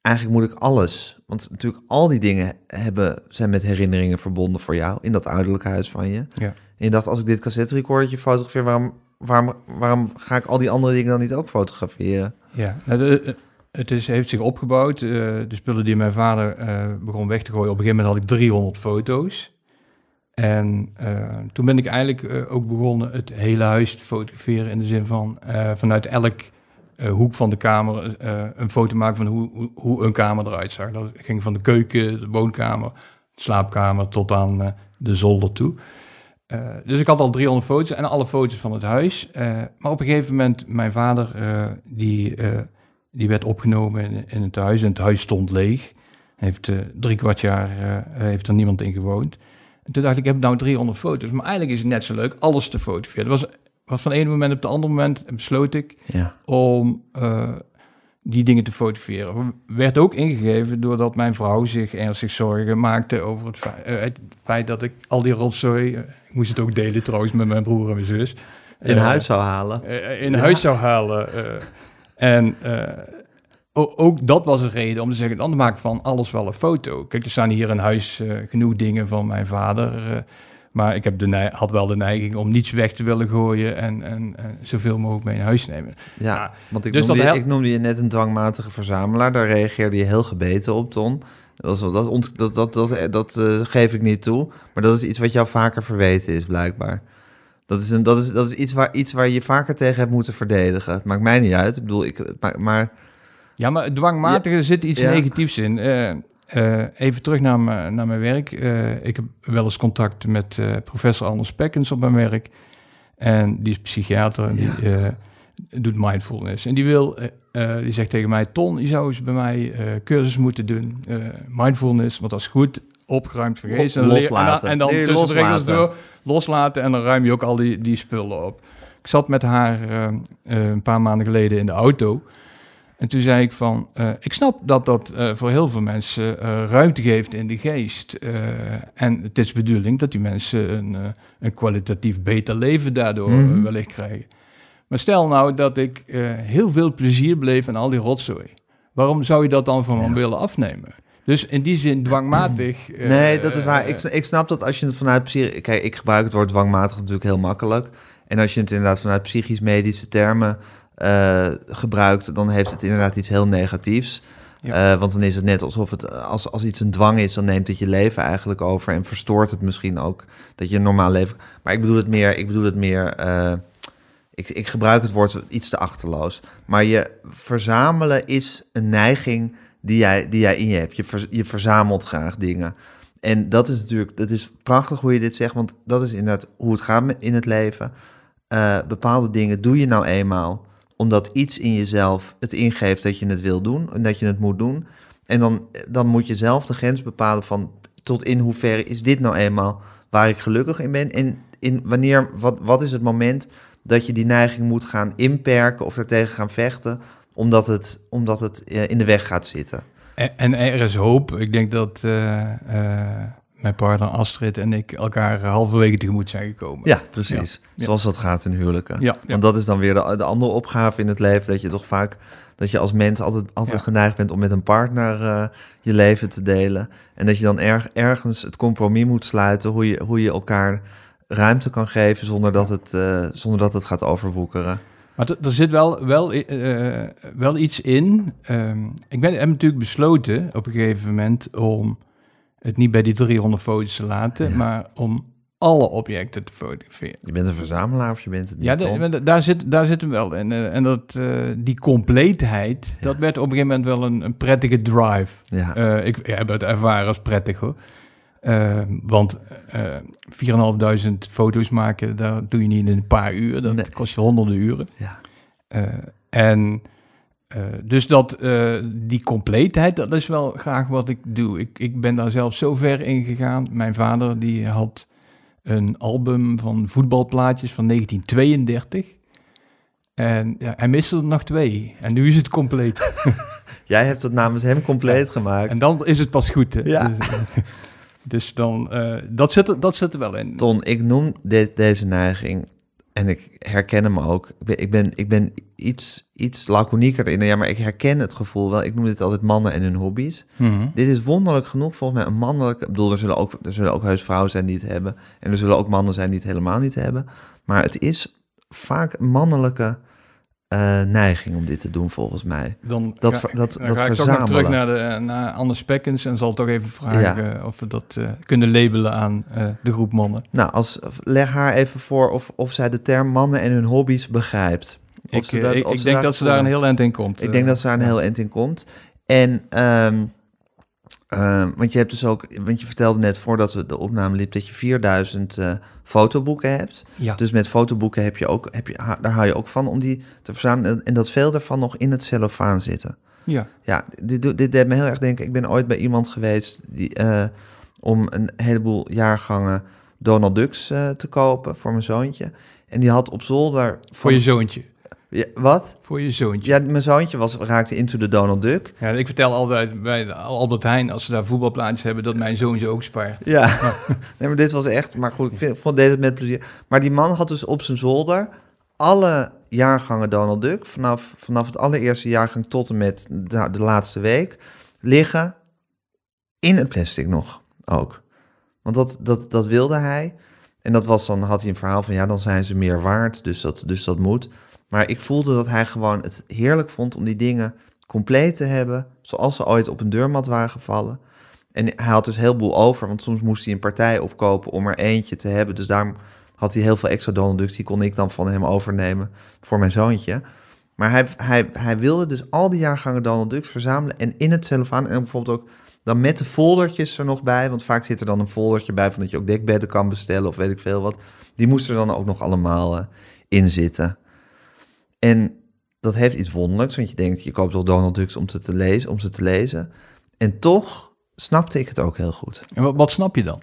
eigenlijk moet ik alles. Want natuurlijk al die dingen hebben, zijn met herinneringen verbonden voor jou in dat ouderlijke huis van je. Ja. En je dacht, als ik dit cassette recordertje fotografeer, waarom, waarom, waarom ga ik al die andere dingen dan niet ook fotograferen? Ja, de- eh, het is, heeft zich opgebouwd. eh, de spullen die mijn vader eh, begon weg te gooien. Op een gegeven moment had ik 300 foto's. En toen ben ik eigenlijk ook begonnen het hele huis te fotograferen. In de zin van vanuit elk hoek van de kamer een foto maken van hoe, hoe, hoe een kamer eruit zag. Dat ging van de keuken, de woonkamer, de slaapkamer tot aan de zolder toe. Eh, dus ik had al 300 foto's en alle foto's van het huis. Eh, maar op een gegeven moment, mijn vader, eh, die, die werd opgenomen in, in het huis. En het huis stond leeg. Heeft drie kwart jaar heeft er niemand in gewoond. En toen dacht ik, ik heb nou 300 foto's. Maar eigenlijk is het net zo leuk alles te fotograferen. Het was, was van het ene moment op het andere moment besloot ik Ja. om die dingen te fotograferen. Werd ook ingegeven doordat mijn vrouw zich ernstig zorgen maakte over het feit, eh, het feit dat ik al die rotzooi, eh, ik moest het ook delen trouwens met mijn broer en mijn zus, In eh, huis zou halen. in Ja. huis zou halen. en ook dat was een reden om te zeggen, dan maak ik van alles wel een foto. Kijk, er staan hier in huis genoeg dingen van mijn vader. Maar ik heb de had wel de neiging om niets weg te willen gooien en, en, en zoveel mogelijk mee in huis nemen. Ja, want ik, dus noemde, dat je- ik noemde je net een dwangmatige verzamelaar. Daar reageerde je heel gebeten op, Ton. Dat, dat, dat, dat, dat, dat eh, geef ik niet toe. Maar dat is iets wat jou vaker verweten is, blijkbaar. Dat is, een, dat is, dat is iets, waar, iets waar je vaker tegen hebt moeten verdedigen. Het maakt mij niet uit. Ik bedoel, ik, maar Ja, maar dwangmatige zit iets Ja. negatiefs in. Eh, eh, even terug naar, mijn- naar mijn werk. Eh, ik heb wel eens contact met eh, professor Anders Pekkens op mijn werk. En die is psychiater en die doet mindfulness. En die, wil, die zegt tegen mij, Ton, je zou eens bij mij cursus moeten doen. mindfulness, want dat is goed. Opgeruimd vergeet. Lo- En dan leer- loslaten. En dan, en Leer dan je tussen de regels loslaten. door loslaten. En dan ruim je ook al die, die spullen op. Ik zat met haar een paar maanden geleden in de auto. En toen zei ik van, eh, ik snap dat dat eh, voor heel veel mensen eh, ruimte geeft in de geest. En het is de bedoeling dat die mensen een, een kwalitatief beter leven daardoor Mhm. wellicht krijgen. Maar stel nou dat ik heel veel plezier beleef aan al die rotzooi. Waarom zou je dat dan van me willen afnemen? Dus in die zin dwangmatig. [clears throat] Nee, dat is waar. Ik, ik snap dat als je het vanuit psychisch... Kijk, ik gebruik het woord dwangmatig natuurlijk heel makkelijk. En als je het inderdaad vanuit psychisch-medische termen eh, gebruikt... dan heeft het inderdaad iets heel negatiefs. Ja. Eh, want dan is het net alsof het... Als, als iets een dwang is, dan neemt het je leven eigenlijk over... en verstoort het misschien ook dat je een normaal leven... Maar ik bedoel het meer... Ik bedoel het meer eh, ik, ik gebruik het woord iets te achterloos. Maar je verzamelen is een neiging die jij, die jij in je hebt. Je, ver- je verzamelt graag dingen. En dat is natuurlijk, dat is prachtig hoe je dit zegt, want dat is inderdaad hoe het gaat in het leven. Bepaalde dingen doe je nou eenmaal omdat iets in jezelf het ingeeft dat je het wil doen en dat je het moet doen. En dan, dan moet je zelf de grens bepalen van tot in hoeverre is dit nou eenmaal waar ik gelukkig in ben. En in wanneer, wat, wat is het moment dat je die neiging moet gaan inperken of daartegen gaan vechten, omdat het, omdat het eh, in de weg gaat zitten. En, en er is hoop. Ik denk dat eh, eh, mijn partner Astrid en ik elkaar halverwege tegemoet zijn gekomen. Ja, precies. Ja. Zoals dat gaat in huwelijken. Ja. Want dat is dan weer de, de andere opgave in het leven, dat je toch vaak, dat je als mens altijd, altijd geneigd bent om met een partner eh, je leven te delen. En dat je dan erg, ergens het compromis moet sluiten, hoe je, hoe je elkaar ruimte kan geven zonder dat het, eh, zonder dat het gaat overwoekeren. Maar er zit wel, wel, eh, wel iets in. Ehm, ik ben, heb natuurlijk besloten op een gegeven moment om het niet bij die 300 foto's te laten, Ja. maar om alle objecten te fotograferen. Je bent een verzamelaar of je bent het niet, Ja, de- daar, zit, daar zit hem wel in. Eh, en dat, eh, die compleetheid, dat werd op een gegeven moment wel een, een prettige drive. Ja. Eh, ik heb het ervaren als prettig hoor. Want eh 4.500 foto's maken, dat doe je niet in een paar uur. Dat Nee. kost je honderden uren. Ja. En eh, dus dat, eh, die compleetheid, dat is wel graag wat ik doe. Ik, ik ben daar zelf zo ver in gegaan. Mijn vader die had een album van voetbalplaatjes van 1932. En ja, hij miste er nog twee. En nu is het compleet. [laughs] Jij hebt het namens hem compleet gemaakt. En dan is het pas goed. Hè? Ja. Dus, [laughs] dus dan, eh, dat, zit er, dat zit er wel in. Ton, ik noem dit, deze neiging en ik herken hem ook. Ik ben, ik ben, ik ben iets, iets laconieker in. Ja, maar ik herken het gevoel wel. Ik noem dit altijd mannen en hun hobby's. Mhm. Dit is wonderlijk genoeg volgens mij een mannelijke... Ik bedoel, er zullen, ook, er zullen ook heus vrouwen zijn die het hebben. En er zullen ook mannen zijn die het helemaal niet hebben. Maar het is vaak mannelijke eh, neiging om dit te doen, volgens mij. Dan, Dat ga, dat- dan dat ga ik toch nog terug naar, de, naar Anne Spekkens en zal toch even vragen of we dat eh, kunnen labelen aan eh, de groep mannen. Nou, als, leg haar even voor of, of zij de term mannen en hun hobby's begrijpt. Of Ik, dat- ik, ik denk dat ze daar een heel eind in komt. Ik denk dat ze daar een heel eind in komt. En, ehm, ehm, want je hebt dus ook, want je vertelde net voordat we de opname liep, dat je 4000 eh, fotoboeken hebt. Ja. Dus met fotoboeken heb je ook, heb je, ha- daar hou je ook van om die te verzamelen. En dat veel daarvan nog in het cellofaan zitten. ja. Ja, dit, doet- dit deed me heel erg denken. Ik ben ooit bij iemand geweest die, eh, om een heleboel jaargangen Donald Ducks eh, te kopen voor mijn zoontje. En die had op zolder... Voor je zoontje. Ja, wat? Voor je zoontje. Ja, mijn zoontje was, raakte into de Donald Duck. Ja, ik vertel altijd bij Albert Heijn, als ze daar voetbalplaatjes hebben, dat mijn zoontje ook spaart. Ja, [laughs] nee, maar dit was echt... Maar goed, ik vind, vond, deed het met plezier. Maar die man had dus op zijn zolder alle jaargangen Donald Duck... vanaf, vanaf het allereerste jaargang tot en met de, de laatste week... liggen in het plastic nog ook. Want dat, dat, dat wilde hij. En dat was dan, had hij een verhaal van... ja, dan zijn ze meer waard, dus dat, dus dat moet. Maar ik voelde dat hij gewoon het heerlijk vond om die dingen compleet te hebben... zoals ze ooit op een deurmat waren gevallen... En hij had dus heel boel over, want soms moest hij een partij opkopen om er eentje te hebben. Dus daarom had hij heel veel extra Ducks. Die kon ik dan van hem overnemen voor mijn zoontje. Maar hij, hij, hij wilde dus al die jaargangen Donald verzamelen en in het cellofaan. En bijvoorbeeld ook dan met de foldertjes er nog bij. Want vaak zit er dan een foldertje bij van dat je ook dekbedden kan bestellen of weet ik veel wat. Die moesten er dan ook nog allemaal eh, in zitten. En dat heeft iets wonderlijks, want je denkt, je koopt toch Donald Ducks om, ze te lezen, om ze te lezen. En toch snapte ik het ook heel goed. En wat, wat snap je dan?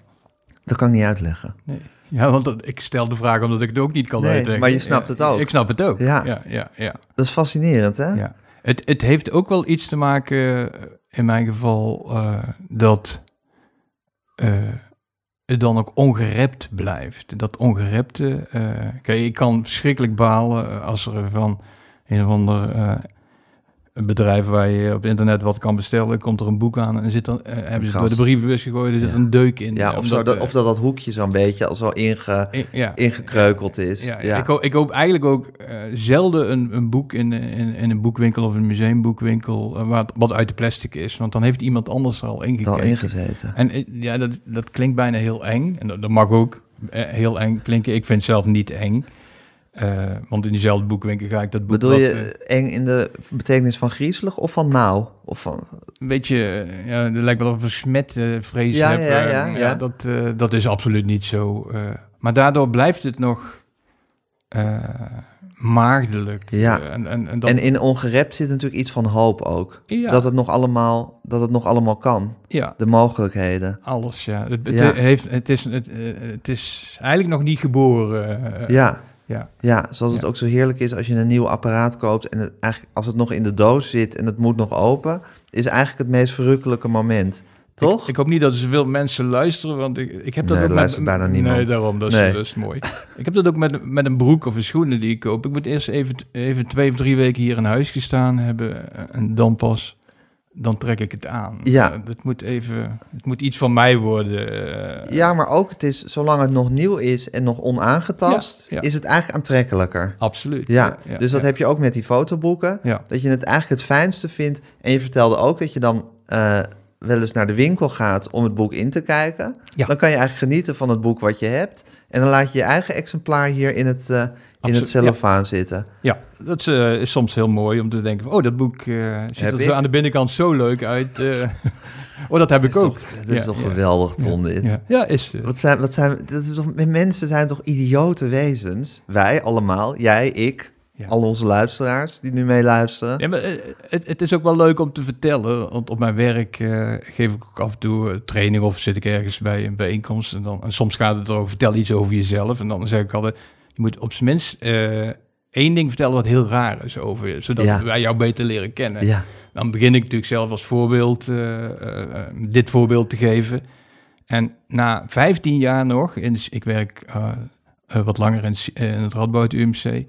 Dat kan ik niet uitleggen. Nee. Ja, want dat, ik stel de vraag omdat ik het ook niet kan Nee, uitleggen. maar je snapt het ook. Ik snap het ook. Ja. ja, ja. ja, Dat is fascinerend, hè? ja. Het, het heeft ook wel iets te maken, eh, in mijn geval, eh, dat eh, dan ook ongerept blijft. Dat ongerepte. eh, kijk, ik kan verschrikkelijk balen eh, als er van een of ander eh, een bedrijf waar je op internet wat kan bestellen, komt er een boek aan en zit dan, eh, hebben ze het door de brievenbus gegooid, er zit Ja. een deuk in. Ja, of, omdat, zo, dat, of dat dat hoekje zo'n beetje al zo inge, ja. ingekreukeld is. Ja, Ja, Ik, hoop, ik hoop eigenlijk ook eh, zelden een, een boek in, in, in een boekwinkel of een museumboekwinkel eh, wat, wat uit de plastic is. Want dan heeft iemand anders er al al ingekeken. ingezeten. En ja, dat, dat klinkt bijna heel eng. En dat, dat mag ook heel eng klinken. Ik vind het zelf niet eng. Eh, want in diezelfde boekwinkel ga ik dat boek Bedoel wat, je eng in de betekenis van griezelig of van nauw? Of van, een beetje, eh, ja, het lijkt wel of een smet eh, vrees Ja, heb. ja, eh, ja, ja. Dat, eh, dat is absoluut niet zo. eh. maar daardoor blijft het nog eh, maagdelijk. Ja. En, en, en, dat, En in ongerept zit natuurlijk iets van hoop ook. ja, Dat, het nog allemaal, dat het nog allemaal kan. ja, De mogelijkheden. alles, ja. Het, het Ja. Heeft, het, is, het, het is eigenlijk nog niet geboren. Ja, ja. ja, zoals het Ja. ook zo heerlijk is als je een nieuw apparaat koopt... en het eigenlijk, als het nog in de doos zit en het moet nog open... is eigenlijk het meest verrukkelijke moment. Toch? Ik, ik hoop niet dat zoveel mensen luisteren, want ik, ik heb dat Nee, ook luistert bijna niemand. Nee, daarom, dat is, Nee. dat is mooi. ik heb dat ook met, met een broek of een schoenen die ik koop. Ik moet eerst even, even twee of drie weken hier in huis gestaan hebben en dan pas, dan trek ik het aan. Ja. Eh, het moet even, het moet iets van mij worden. eh. Ja, maar ook het is, zolang het nog nieuw is en nog onaangetast... Ja, ja. is het eigenlijk aantrekkelijker. Absoluut. Ja, dus dat heb je ook met die fotoboeken. Ja. Dat je het eigenlijk het fijnste vindt. En je vertelde ook dat je dan eh, wel eens naar de winkel gaat om het boek in te kijken. Ja. Dan kan je eigenlijk genieten van het boek wat je hebt. En dan laat je je eigen exemplaar hier in het, in het cellofaan zitten. Ja, dat is, eh, is soms heel mooi om te denken van, oh, dat boek eh, ziet er zo aan de binnenkant zo leuk uit. eh. [laughs] oh, dat heb ik Dat ook. toch, dat is Ja, toch ja. geweldig, Ton, dit. Ja, ja is... Wat zijn, wat zijn, dat is toch, mensen zijn toch idiote wezens? Wij allemaal, jij, ik, Ja. al onze luisteraars die nu meeluisteren. Ja, maar het, het is ook wel leuk om te vertellen, want op mijn werk geef ik ook af en toe training of zit ik ergens bij een bijeenkomst en, dan, en soms gaat het erover, vertel iets over jezelf en dan zeg ik altijd, je moet op zijn minst eh, één ding vertellen wat heel raar is over je, zodat Ja. wij jou beter leren kennen. Ja, Dan begin ik natuurlijk zelf als voorbeeld eh, eh, dit voorbeeld te geven. En na 15 jaar nog, in, ik werk wat langer in, het- in het Radboud UMC.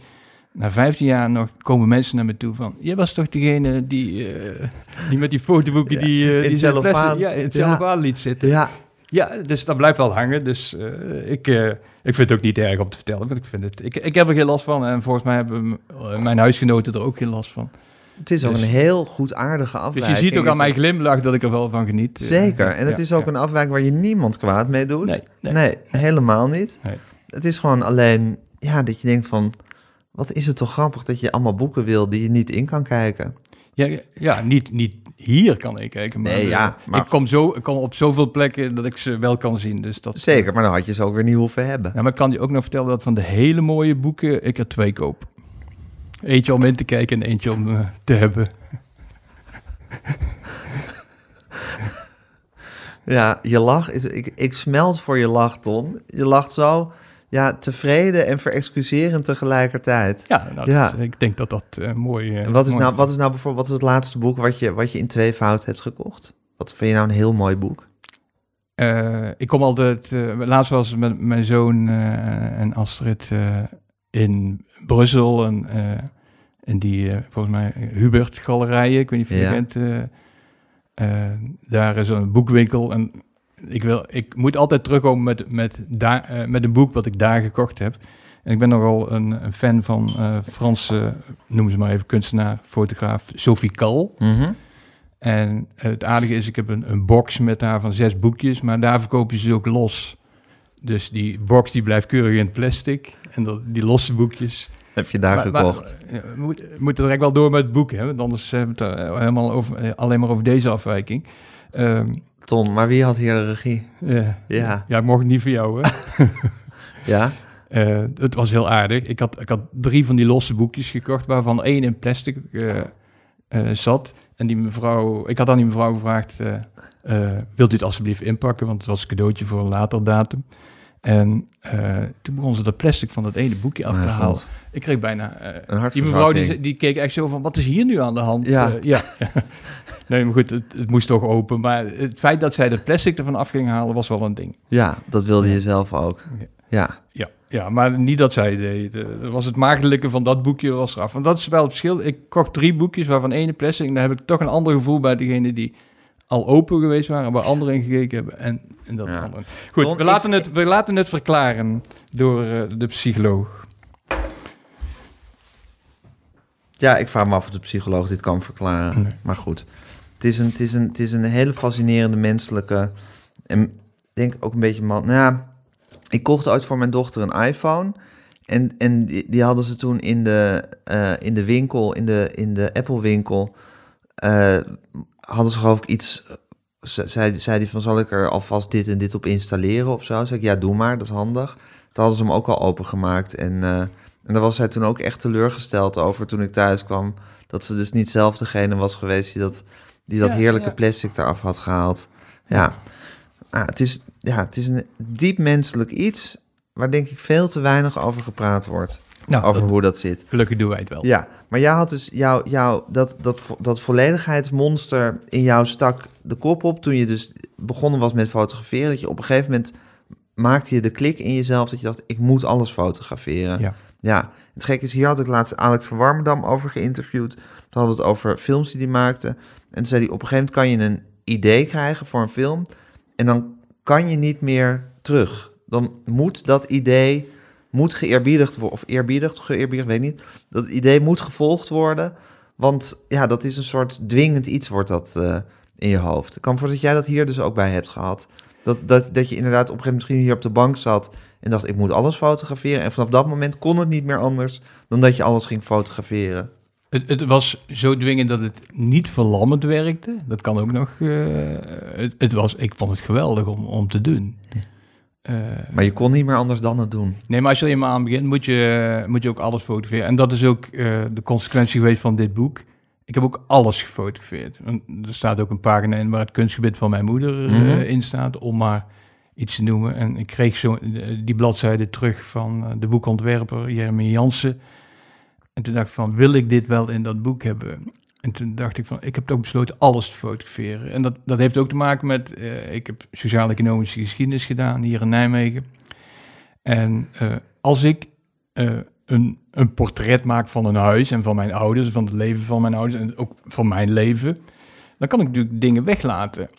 Na 15 jaar nog komen mensen naar me toe van... Jij was toch degene die, die met die fotoboeken... Ja, die, in die cellofaan. plastic- Ja, in het Ja. cellofaan liet zitten. Ja. Ja, dus dat blijft wel hangen. Dus eh, ik, eh, ik vind het ook niet erg om te vertellen. Want ik, vind het, ik, ik heb er geen last van. En volgens mij hebben eh, mijn huisgenoten er ook geen last van. het is ook Dus- een heel goed aardige Dus afwijking. je ziet ook aan mijn glimlach dat ik er wel van geniet. Zeker. En het ja, is ook ja. een afwijking waar je niemand kwaad mee doet. Nee, nee. Nee, helemaal niet. Nee. Het is gewoon alleen, ja, dat je denkt van... Wat is het toch grappig dat je allemaal boeken wil die je niet in kan kijken. Ja, ja niet, niet hier kan ik kijken. Maar, Nee, eh, ja, maar- Ik, kom zo, ik kom op zoveel plekken dat ik ze wel kan zien. Dus dat, Zeker, maar dan had je ze ook weer niet hoeven hebben. Ja, maar ik kan je ook nog vertellen dat van de hele mooie boeken ik er twee koop. Eentje om in te kijken en eentje om eh, te hebben. [laughs] Ja, je lach is... Ik, ik smelt voor je lach, Ton. Je lacht zo, ja, tevreden en verexcuserend tegelijkertijd. Ja, nou, Ja. ik denk dat dat eh, mooi eh, En wat is, mooi nou, wat is nou bijvoorbeeld wat is het laatste boek wat je, wat je in twee fout hebt gekocht? Wat vind je nou een heel mooi boek? Eh, ik kom altijd... eh, laatst was met mijn zoon eh, en Astrid eh, in Brussel. En, eh, in die, volgens mij, Hubert Galerijen. Ik weet niet of je Ja. eh, eh, daar is een boekwinkel. En ik, wil, ik moet altijd terugkomen met, met, daar, eh, met een boek wat ik daar gekocht heb. En ik ben nogal een, een fan van eh Franse, noemen ze maar even kunstenaar, fotograaf Sophie Kal. En het aardige is, ik heb een, een box met daar van zes boekjes, maar daar verkopen ze ze ook los. Dus die box die blijft keurig in het plastic. En dat, die losse boekjes. Heb je daar Maar- maar, gekocht? eh, we moeten we moeten direct wel door met het boek, hè? Want anders hebben we het helemaal over, alleen maar over deze afwijking. Ehm, Ton, maar wie had hier de regie? ja. Ja. ja, ik mocht niet voor jou, hè? [laughs] Ja? Eh, het was heel aardig. Ik had, ik had drie van die losse boekjes gekocht, waarvan één in plastic eh, eh, zat. En die mevrouw, ik had aan die mevrouw gevraagd, wilt u het alsjeblieft inpakken? Want het was een cadeautje voor een later datum. En eh, toen begon ze dat plastic van dat ene boekje af te halen. Ik kreeg bijna... Een die mevrouw die, keek echt zo van, wat is hier nu aan de hand? Ja. Eh, ja. [laughs] nee, maar goed, het, het moest toch open. Maar het feit dat zij dat plastic ervan af ging halen, was wel een ding. Ja, dat wilde je zelf ook. Ja. Ja, Ja, ja maar niet dat zij deed. Dat was het maagdelijke van dat boekje was eraf. Want dat is wel het verschil. Ik kocht drie boekjes, waarvan één plastic. En daar heb ik toch een ander gevoel bij degene die al open geweest waren, waar anderen in gekeken hebben. En, en dat Ja. andere. Goed, Don, we laten, het, we laten het verklaren door eh, de psycholoog. Ja, ik vraag me af of de psycholoog dit kan verklaren. Nee. Maar goed, het is, een, het, is een, het is een hele fascinerende menselijke... En ik denk ook een beetje man... Nou ja, ik kocht ooit voor mijn dochter een iPhone. En, en die, die hadden ze toen in de, eh, in de winkel, in de, in de Apple winkel... hadden ze geloof ik iets... ze- Zei, zei die van, zal ik er alvast dit en dit op installeren of zo? Zei ik, ja, doe maar, dat is handig. Toen hadden ze hem ook al opengemaakt. En, eh, en daar was zij toen ook echt teleurgesteld over toen ik thuis kwam. Dat ze dus niet zelf degene was geweest die dat, die dat Ja, heerlijke ja. plastic eraf had gehaald. Ja, ah, het, is, ja het is een diep menselijk iets waar denk ik veel te weinig over gepraat wordt. Nou, over dat- hoe dat zit. gelukkig doen wij het wel. Ja, maar jij had dus jouw, jouw, dat, dat, dat volledigheidsmonster in jou stak de kop op toen je dus begonnen was met fotograferen. Dat je op een gegeven moment maakte je de klik in jezelf dat je dacht, ik moet alles fotograferen. Ja. ja. Het gekke is, hier had ik laatst Alex van Warmerdam over geïnterviewd. Toen hadden we het over films die hij maakte. En toen zei hij, op een gegeven moment kan je een idee krijgen voor een film. En dan kan je niet meer terug. Dan moet dat idee moet geëerbiedigd worden, of eerbiedigd, geëerbiedigd, weet niet. Dat idee moet gevolgd worden, want ja, dat is een soort dwingend iets wordt dat eh, in je hoofd. Ik kan voorstellen dat jij dat hier dus ook bij hebt gehad. Dat, dat, dat je inderdaad op een gegeven moment misschien hier op de bank zat en dacht, ik moet alles fotograferen. En vanaf dat moment kon het niet meer anders dan dat je alles ging fotograferen. Het, het was zo dwingend dat het niet verlammend werkte. Dat kan ook nog. eh, het was, ik vond het geweldig om, om te doen. Eh, Maar je kon niet meer anders dan het doen. nee, maar als je er eenmaal aan begint, moet je, moet je ook alles fotograferen. En dat is ook eh, de consequentie geweest van dit boek. Ik heb ook alles gefotografeerd. Want er staat ook een pagina in waar het kunstgebied van mijn moeder eh, Mhm. in staat, om maar iets te noemen. En ik kreeg zo die bladzijde terug van de boekontwerper Jeremy Jansen. En toen dacht ik van, wil ik dit wel in dat boek hebben? En toen dacht ik van, ik heb toch besloten alles te fotograferen. En dat, dat heeft ook te maken met, eh, ik heb sociaal-economische geschiedenis gedaan hier in Nijmegen. En eh, als ik eh, een, een portret maak van een huis en van mijn ouders, van het leven van mijn ouders en ook van mijn leven, dan kan ik natuurlijk dingen weglaten.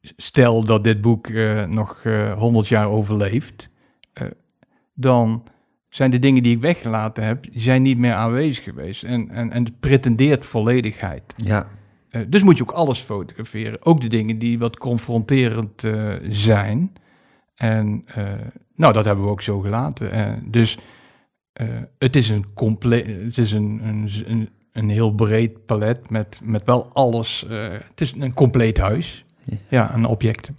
Stel dat dit boek nog eh 100 jaar overleeft, dan zijn de dingen die ik weggelaten heb, die zijn niet meer aanwezig geweest. En, en, en het pretendeert volledigheid. Ja, Eh, dus moet je ook alles fotograferen. Ook de dingen die wat confronterend eh, zijn. En eh, nou, dat hebben we ook zo gelaten. Dus het is een compleet, het is een, een, een, een heel breed palet met, met wel alles. het is een compleet huis. Ja. Ja, een objecten.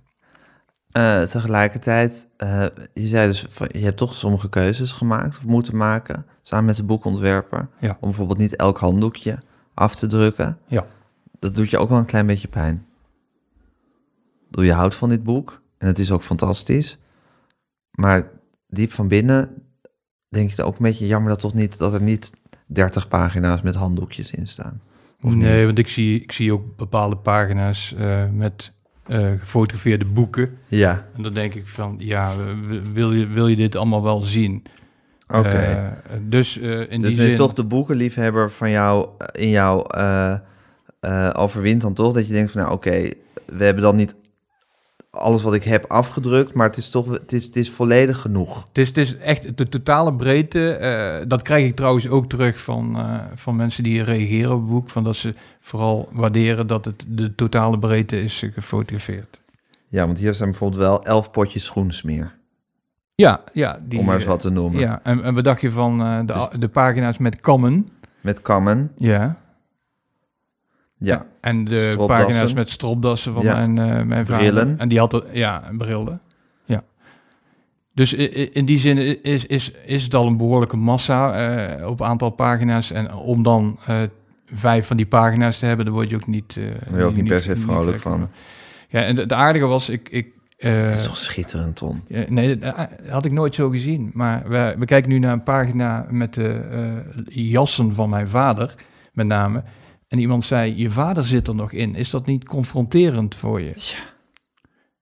Eh, tegelijkertijd, eh, je zei dus, van, je hebt toch sommige keuzes gemaakt of moeten maken, samen met de boekontwerper, Ja. om bijvoorbeeld niet elk handdoekje af te drukken. Ja. Dat doet je ook wel een klein beetje pijn. Bedoel, je houdt van dit boek en het is ook fantastisch, maar diep van binnen denk je het ook een beetje jammer dat toch niet dat er niet 30 pagina's met handdoekjes in staan. Of nee, niet? want ik zie, ik zie ook bepaalde pagina's eh, met eh, gefotografeerde boeken. Ja, En dan denk ik van, ja, wil je, wil je dit allemaal wel zien? oké. Eh, dus eh, in Dus die er is zin... toch de boekenliefhebber van jou in jou overwint dan toch dat je denkt van nou oké, we hebben dan niet alles wat ik heb afgedrukt, maar het is toch het is, het is volledig genoeg. Het is, het is echt de totale breedte. eh, dat krijg ik trouwens ook terug van, eh, van mensen die reageren op het boek. Van dat ze vooral waarderen dat het de totale breedte is eh, gefotografeerd. Ja, want hier zijn bijvoorbeeld wel elf potjes schoensmeer, Ja, ja. Die, om maar eens wat te noemen. Ja, en, en wat dacht je van de, Dus- de pagina's met kammen? Met kammen, Ja. Ja. En de pagina's met stropdassen van Ja. mijn, eh, mijn vader. Brillen. En die had er, ja, brillen. Ja. Dus in die zin is, is, is het al een behoorlijke massa eh, op aantal pagina's. En om dan eh, vijf van die pagina's te hebben, dan word je ook niet... word je ook niet per se vrolijk van. Ja, en het aardige was, ik, ik, Dat is toch schitterend, Tom. nee, dat had ik nooit zo gezien. Maar we, we kijken nu naar een pagina met de jassen van mijn vader, met name. En iemand zei, je vader zit er nog in. Is dat niet confronterend voor je? Ja.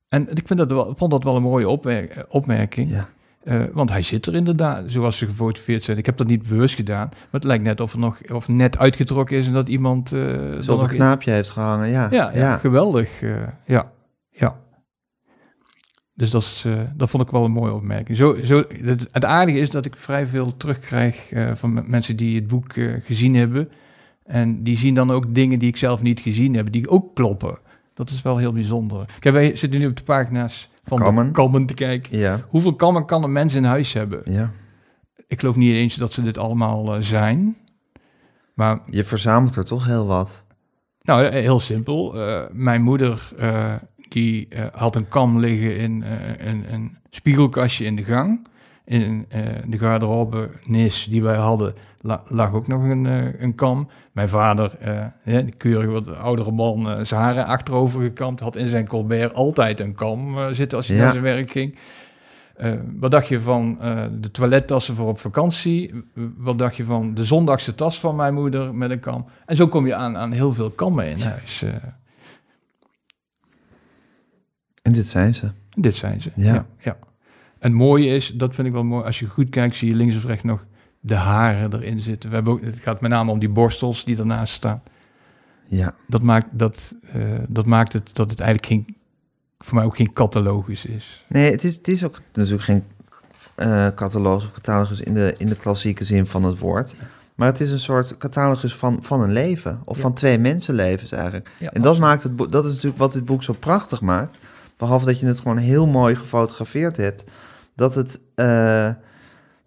En ik vind dat wel, vond dat wel een mooie opmer- eh, opmerking. Ja. Eh, want hij zit er inderdaad, zoals ze gefotografeerd zijn. Ik heb dat niet bewust gedaan. Maar het lijkt net of er nog of net uitgetrokken is en dat iemand. eh Zo op nog een in- knaapje heeft gehangen, ja. ja, ja, geweldig. eh, ja, ja. Dus dat, is, eh, dat vond ik wel een mooie opmerking. Zo, zo, het, aardige is dat ik vrij veel terugkrijg eh, van mensen die het boek eh, gezien hebben. En die zien dan ook dingen die ik zelf niet gezien heb, die ook kloppen. Dat is wel heel bijzonder. Kijk, wij zitten nu op de pagina's van Kammen. de kammen te kijken. Ja, Hoeveel kammen kan een mens in huis hebben? ja. Ik geloof niet eens dat ze dit allemaal eh, zijn. Maar Je verzamelt er toch heel wat. Nou, eh, heel simpel. Eh, mijn moeder die had een kam liggen in een, een spiegelkastje in de gang. In eh, de garderobe nis die wij hadden la- lag ook nog een, eh, een kam. Mijn vader, eh ja, die keurige wat oudere man, eh, zijn haren achterover gekamd, had in zijn colbert altijd een kam eh, zitten als hij Ja. naar zijn werk ging. Eh, wat dacht je van eh, de toilettassen voor op vakantie? Wat dacht je van de zondagse tas van mijn moeder met een kam? En zo kom je aan, aan heel veel kammen in huis. eh. En dit zijn ze. dit zijn ze. Ja. Ja. En het mooie is, dat vind ik wel mooi, als je goed kijkt zie je links of rechts nog de haren erin zitten. We hebben ook, het gaat met name om die borstels die ernaast staan. Ja. Dat maakt, dat, eh, dat maakt het dat het eigenlijk geen, voor mij ook geen catalogus is. Nee, het is, het is ook natuurlijk geen eh, catalogus of catalogus in de, in de klassieke zin van het woord. Maar het is een soort catalogus van, van een leven. Of Ja. van twee mensenlevens eigenlijk. Ja, en dat, maakt het, boek- dat is natuurlijk wat dit boek zo prachtig maakt. Behalve dat je het gewoon heel mooi gefotografeerd hebt. Dat het... eh,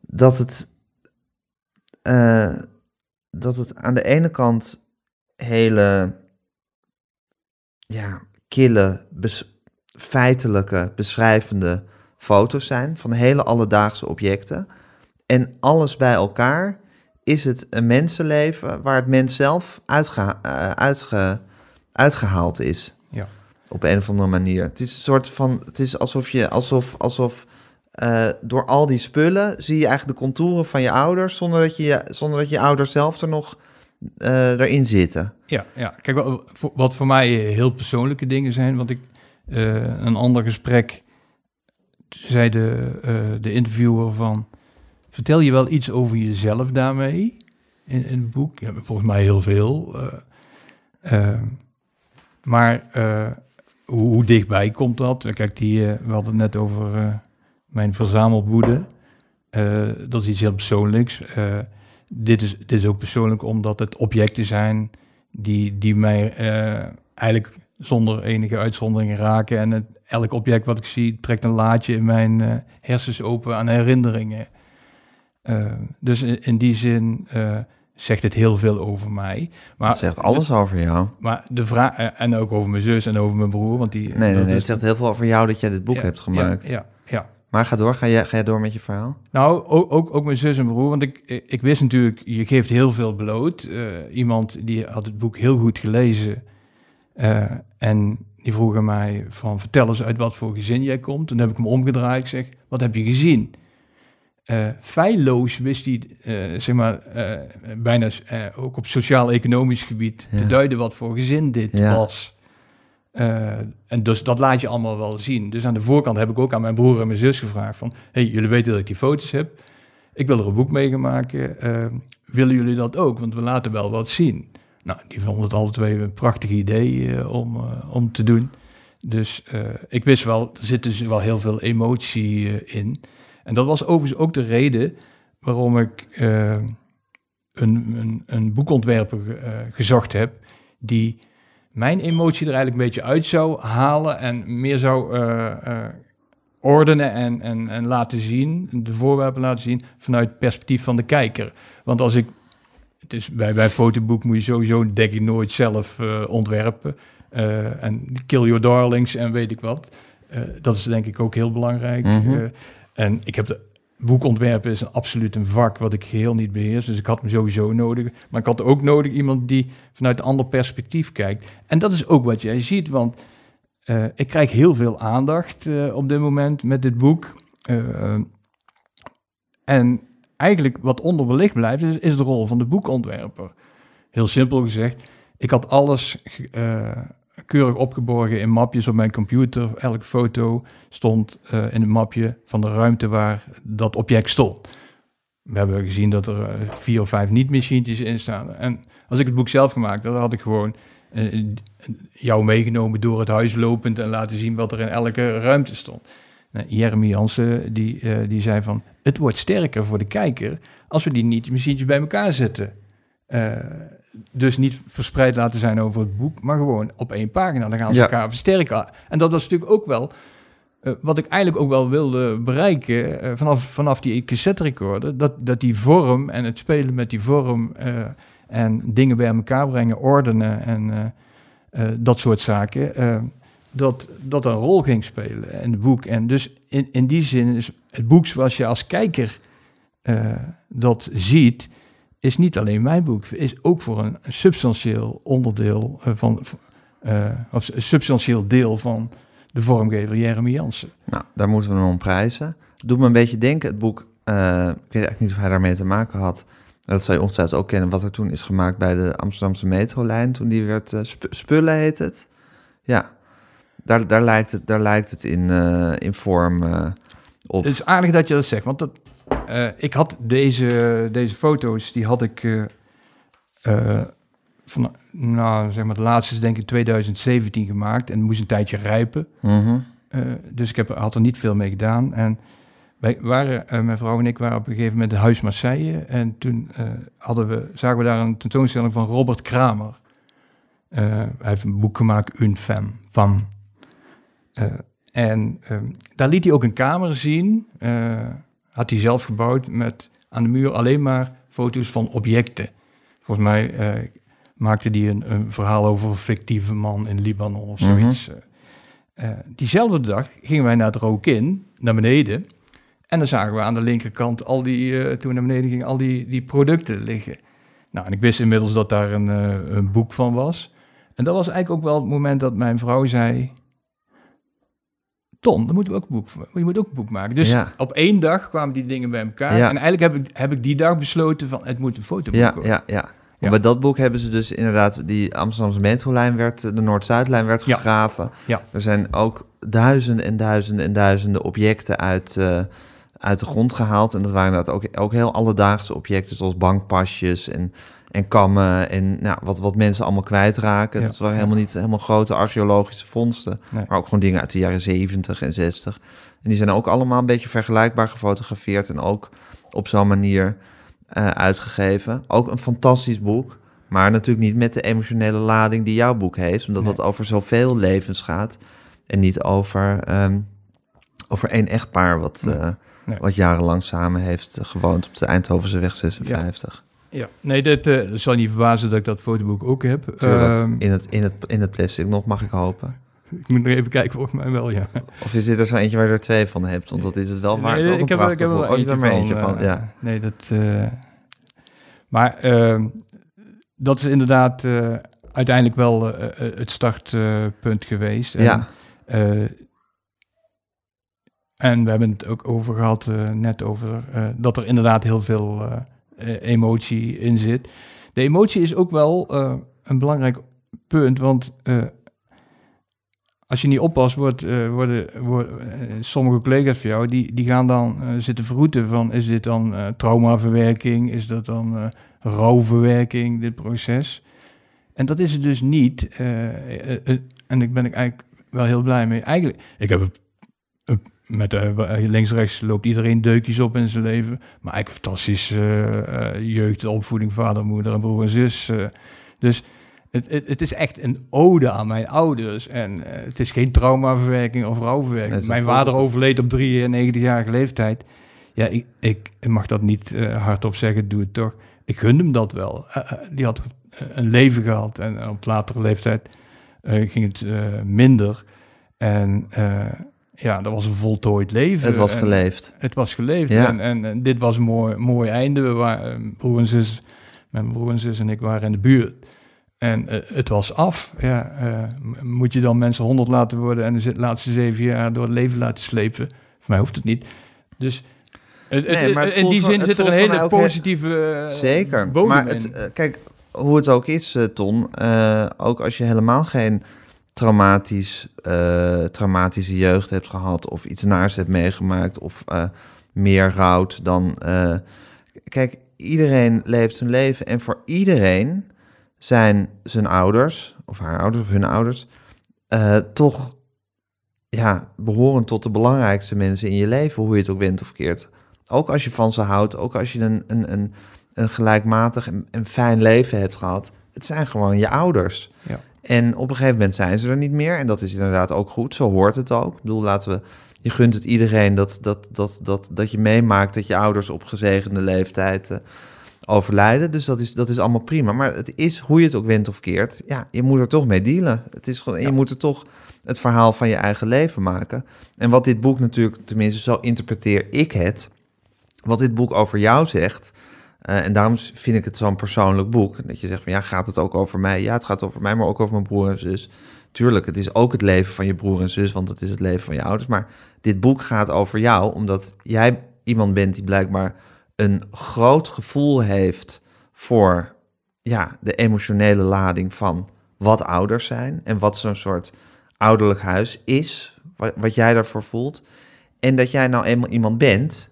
dat het... eh, dat het aan de ene kant hele... Ja, kille, bes- feitelijke, beschrijvende foto's zijn van hele alledaagse objecten. En alles bij elkaar is het een mensenleven waar het mens zelf uitgeha- eh, uitge- uitgehaald is. Ja. Op een of andere manier. Het is een soort van, het is alsof je, alsof, alsof eh, door al die spullen zie je eigenlijk de contouren van je ouders, zonder dat je, zonder dat je ouders zelf er nog eh, erin zitten. Ja, ja. kijk, wat voor, wat voor mij heel persoonlijke dingen zijn, want ik eh, een ander gesprek zei de, de interviewer van, vertel je wel iets over jezelf daarmee in, in het boek? Ja, volgens mij heel veel. maar hoe, hoe dichtbij komt dat? Kijk, die, we hadden het net over mijn verzamelwoede. Eh, dat is iets heel persoonlijks. Eh, dit, is, dit is ook persoonlijk omdat het objecten zijn die, die mij eh, eigenlijk zonder enige uitzonderingen raken. En het, elk object wat ik zie trekt een laadje in mijn hersens open aan herinneringen. Dus in, in die zin zegt het heel veel over mij. Maar, Het zegt alles over jou. Maar de vraag, en ook over mijn zus en over mijn broer, want die... Nee, nee, dat nee. is- Het zegt heel veel over jou dat jij dit boek ja, hebt gemaakt. Ja, ja, ja. Maar ga door, ga jij, ga jij door met je verhaal? Nou, ook, ook, ook mijn zus en broer, want ik, ik wist natuurlijk, je geeft heel veel bloot. Eh, iemand die had het boek heel goed gelezen eh, en die vroeg aan mij van, vertel eens uit wat voor gezin jij komt. Toen heb ik hem omgedraaid, ik zeg, wat heb je gezien? Eh feilloos wist hij, eh, zeg maar, eh, bijna eh, ook op sociaal-economisch gebied Ja. te duiden wat voor gezin dit Ja. was. Eh, en dus dat laat je allemaal wel zien. Dus aan de voorkant heb ik ook aan mijn broer en mijn zus gevraagd van... hey, jullie weten dat ik die foto's heb. Ik wil er een boek mee maken. Eh, willen jullie dat ook? Want we laten wel wat zien. Nou, die vonden het alle twee een prachtig idee eh, om, om te doen. Dus ik wist wel, er zit dus wel heel veel emotie in. En dat was overigens ook de reden waarom ik een, een, een boekontwerper gezocht heb... die mijn emotie er eigenlijk een beetje uit zou halen en meer zou eh, eh, ordenen en, en, en laten zien, de voorwerpen laten zien vanuit het perspectief van de kijker. Want als ik, het is bij, bij fotoboek moet je sowieso denk ik nooit zelf eh, ontwerpen. En kill your darlings en weet ik wat. Dat is denk ik ook heel belangrijk. Mhm. En ik heb de boekontwerpen is absoluut een vak wat ik geheel niet beheers. Dus ik had hem sowieso nodig. Maar ik had ook nodig iemand die vanuit een ander perspectief kijkt. En dat is ook wat jij ziet, want Eh, ik krijg heel veel aandacht eh, op dit moment met dit boek. Eh, en eigenlijk wat onderbelicht blijft, is, is de rol van de boekontwerper. Heel simpel gezegd, ik had alles keurig opgeborgen in mapjes op mijn computer. Elke foto stond eh, in een mapje van de ruimte waar dat object stond. We hebben gezien dat er eh, vier of vijf niet-machientjes in staan. En als ik het boek zelf gemaakt had, dan had ik gewoon eh, jou meegenomen door het huis lopend en laten zien wat er in elke ruimte stond. Nou, Jeremy Jansen die, die zei van, het wordt sterker voor de kijker als we die niet-machientjes bij elkaar zetten. Dus niet verspreid laten zijn over het boek, maar gewoon op één pagina. Dan gaan ze Ja. elkaar versterken. En dat was natuurlijk ook wel eh, wat ik eigenlijk ook wel wilde bereiken eh, vanaf, vanaf die cassette recorder. Dat, dat die vorm en het spelen met die vorm eh, en dingen bij elkaar brengen, ordenen en dat soort zaken. dat, dat een rol ging spelen in het boek. En dus in, in die zin is het boek zoals je als kijker dat ziet, is niet alleen mijn boek, is ook voor een substantieel onderdeel eh, van, eh, of een substantieel deel van de vormgever Jeremy Jansen. Nou, daar moeten we hem om prijzen. Doet me een beetje denken, het boek, eh, ik weet eigenlijk niet of hij daarmee te maken had. Dat zou je ongetwijfeld ook kennen, wat er toen is gemaakt bij de Amsterdamse metrolijn. Toen die werd, Sp- Spullen heet het. Ja, daar, daar, lijkt, het, daar lijkt het in, in vorm op. Het is aardig dat je dat zegt, want dat, eh, ik had deze, deze foto's, die had ik eh, van, nou, zeg maar, de laatste is denk ik 2017 gemaakt en moest een tijdje rijpen. Mhm. Dus ik heb, had er niet veel mee gedaan. En wij waren, mijn vrouw en ik waren op een gegeven moment in Huis Marseille. En toen hadden we, zagen we daar een tentoonstelling van Robert Kramer. Hij heeft een boek gemaakt, Une Femme, van. En ehm, daar liet hij ook een kamer zien. Had hij zelf gebouwd met aan de muur alleen maar foto's van objecten. Volgens mij eh, maakte hij een, een verhaal over een fictieve man in Libanon of zoiets. eh. Eh, diezelfde dag gingen wij naar het Rokin, naar beneden. En dan zagen we aan de linkerkant al die, toen we naar beneden gingen, al die, die producten liggen. Nou, en ik wist inmiddels dat daar een, een boek van was. En dat was eigenlijk ook wel het moment dat mijn vrouw zei... Ton, dan moeten we ook een boek, je moet ook een boek maken. Dus Ja. op één dag kwamen die dingen bij elkaar. Ja. En eigenlijk heb ik, heb ik die dag besloten van, het moet een fotoboek Ja, worden. ja, ja. Ja. Bij dat boek hebben ze dus inderdaad, die Amsterdamse metrolijn werd, de Noord-Zuidlijn werd gegraven. Ja. Er zijn ook duizenden en duizenden en duizenden objecten uit, eh, uit de grond gehaald. En dat waren inderdaad ook, ook heel alledaagse objecten, zoals bankpasjes en, en kammen en nou, wat, wat mensen allemaal kwijtraken. Ja. Dat waren helemaal niet helemaal grote archeologische vondsten, Nee. maar ook gewoon dingen uit de jaren 70 en 60. En die zijn ook allemaal een beetje vergelijkbaar gefotografeerd en ook op zo'n manier eh, uitgegeven. Ook een fantastisch boek, maar natuurlijk niet met de emotionele lading die jouw boek heeft, omdat Nee. dat over zoveel levens gaat en niet over, ehm, over één echtpaar wat, Nee. eh, Nee. wat jarenlang samen heeft gewoond op de Eindhovense 56. Ja, nee, dit eh, dat zal niet verbazen dat ik dat fotoboek ook heb. Ehm, in, het, in, het, in het plastic nog, mag ik hopen. ik moet nog even kijken, volgens mij wel, ja. Of is dit er zo eentje waar je er twee van hebt? Want dat is het wel waard. Nee, ik, heb, er- ik heb er wel Oh, eentje van, eh, ja. Nee, dat... eh, maar ehm, dat is inderdaad uiteindelijk wel het startpunt geweest. En, Ja, en we hebben het ook over gehad, eh, net over, dat er inderdaad heel veel emotie in zit. De emotie is ook wel eh, een belangrijk punt, want eh, als je niet oppast, wordt, eh, worden, worden eh, sommige collega's van jou, die, die gaan dan eh, zitten verroeten van, is dit dan eh, traumaverwerking, is dat dan eh, rouwverwerking, dit proces? En dat is het dus niet. eh, eh, eh, en ik ben ik eigenlijk wel heel blij mee. Eigenlijk, ik heb eh, met eh, links-rechts loopt iedereen deukjes op in zijn leven. Maar eigenlijk fantastische eh, eh, jeugd, opvoeding, vader, moeder en broer en zus. eh. dus het, het, het is echt een ode aan mijn ouders. En eh, het is geen traumaverwerking of rouwverwerking. Mijn vader overleed op 93-jarige leeftijd. Ja, ik, ik mag dat niet eh, hardop zeggen, doe het toch. Ik gun hem dat wel. Eh, eh, die had eh, een leven gehad en op latere leeftijd eh, ging het eh, minder. En eh, ja, dat was een voltooid leven. het was En geleefd. Het was geleefd Ja. en, en, en dit was een mooi, mooi einde. We waren, broer en zus, mijn broer en zus en ik waren in de buurt. En eh, het was af. Ja, eh, moet je dan mensen 100 laten worden en de laatste zeven jaar door het leven laten slepen? Voor mij hoeft het niet. Dus het, Nee, het in die zin zit er een hele positieve eh, Zeker. Maar in. eh, kijk, hoe het ook is, eh, Ton, eh, ook als je helemaal geen traumatisch, eh, traumatische jeugd hebt gehad of iets naars hebt meegemaakt of eh, meer rouwt dan... eh, kijk, iedereen leeft zijn leven en voor iedereen zijn zijn ouders of haar ouders of hun ouders toch ja, behoren tot de belangrijkste mensen in je leven, hoe je het ook went of keert. Ook als je van ze houdt, ook als je een, een, een, een gelijkmatig en, en fijn leven hebt gehad. Het zijn gewoon je ouders. Ja. En op een gegeven moment zijn ze er niet meer. En dat is inderdaad ook goed. Zo hoort het ook. Ik bedoel, laten we. Je gunt het iedereen dat, dat, dat, dat, dat je meemaakt dat je ouders op gezegende leeftijd eh, overlijden. Dus dat is, dat is allemaal prima. Maar het is hoe je het ook went of keert. Ja, je moet er toch mee dealen. Het is gewoon, Ja. Je moet er toch het verhaal van je eigen leven maken. En wat dit boek natuurlijk, tenminste zo interpreteer ik het. Wat dit boek over jou zegt. Eh, en daarom vind ik het zo'n persoonlijk boek. Dat je zegt van ja, gaat het ook over mij? Ja, het gaat over mij, maar ook over mijn broer en zus. Tuurlijk, het is ook het leven van je broer en zus, want het is het leven van je ouders. Maar dit boek gaat over jou, omdat jij iemand bent die blijkbaar een groot gevoel heeft voor ja, de emotionele lading van wat ouders zijn en wat zo'n soort ouderlijk huis is, wat, wat jij daarvoor voelt. En dat jij nou eenmaal iemand bent,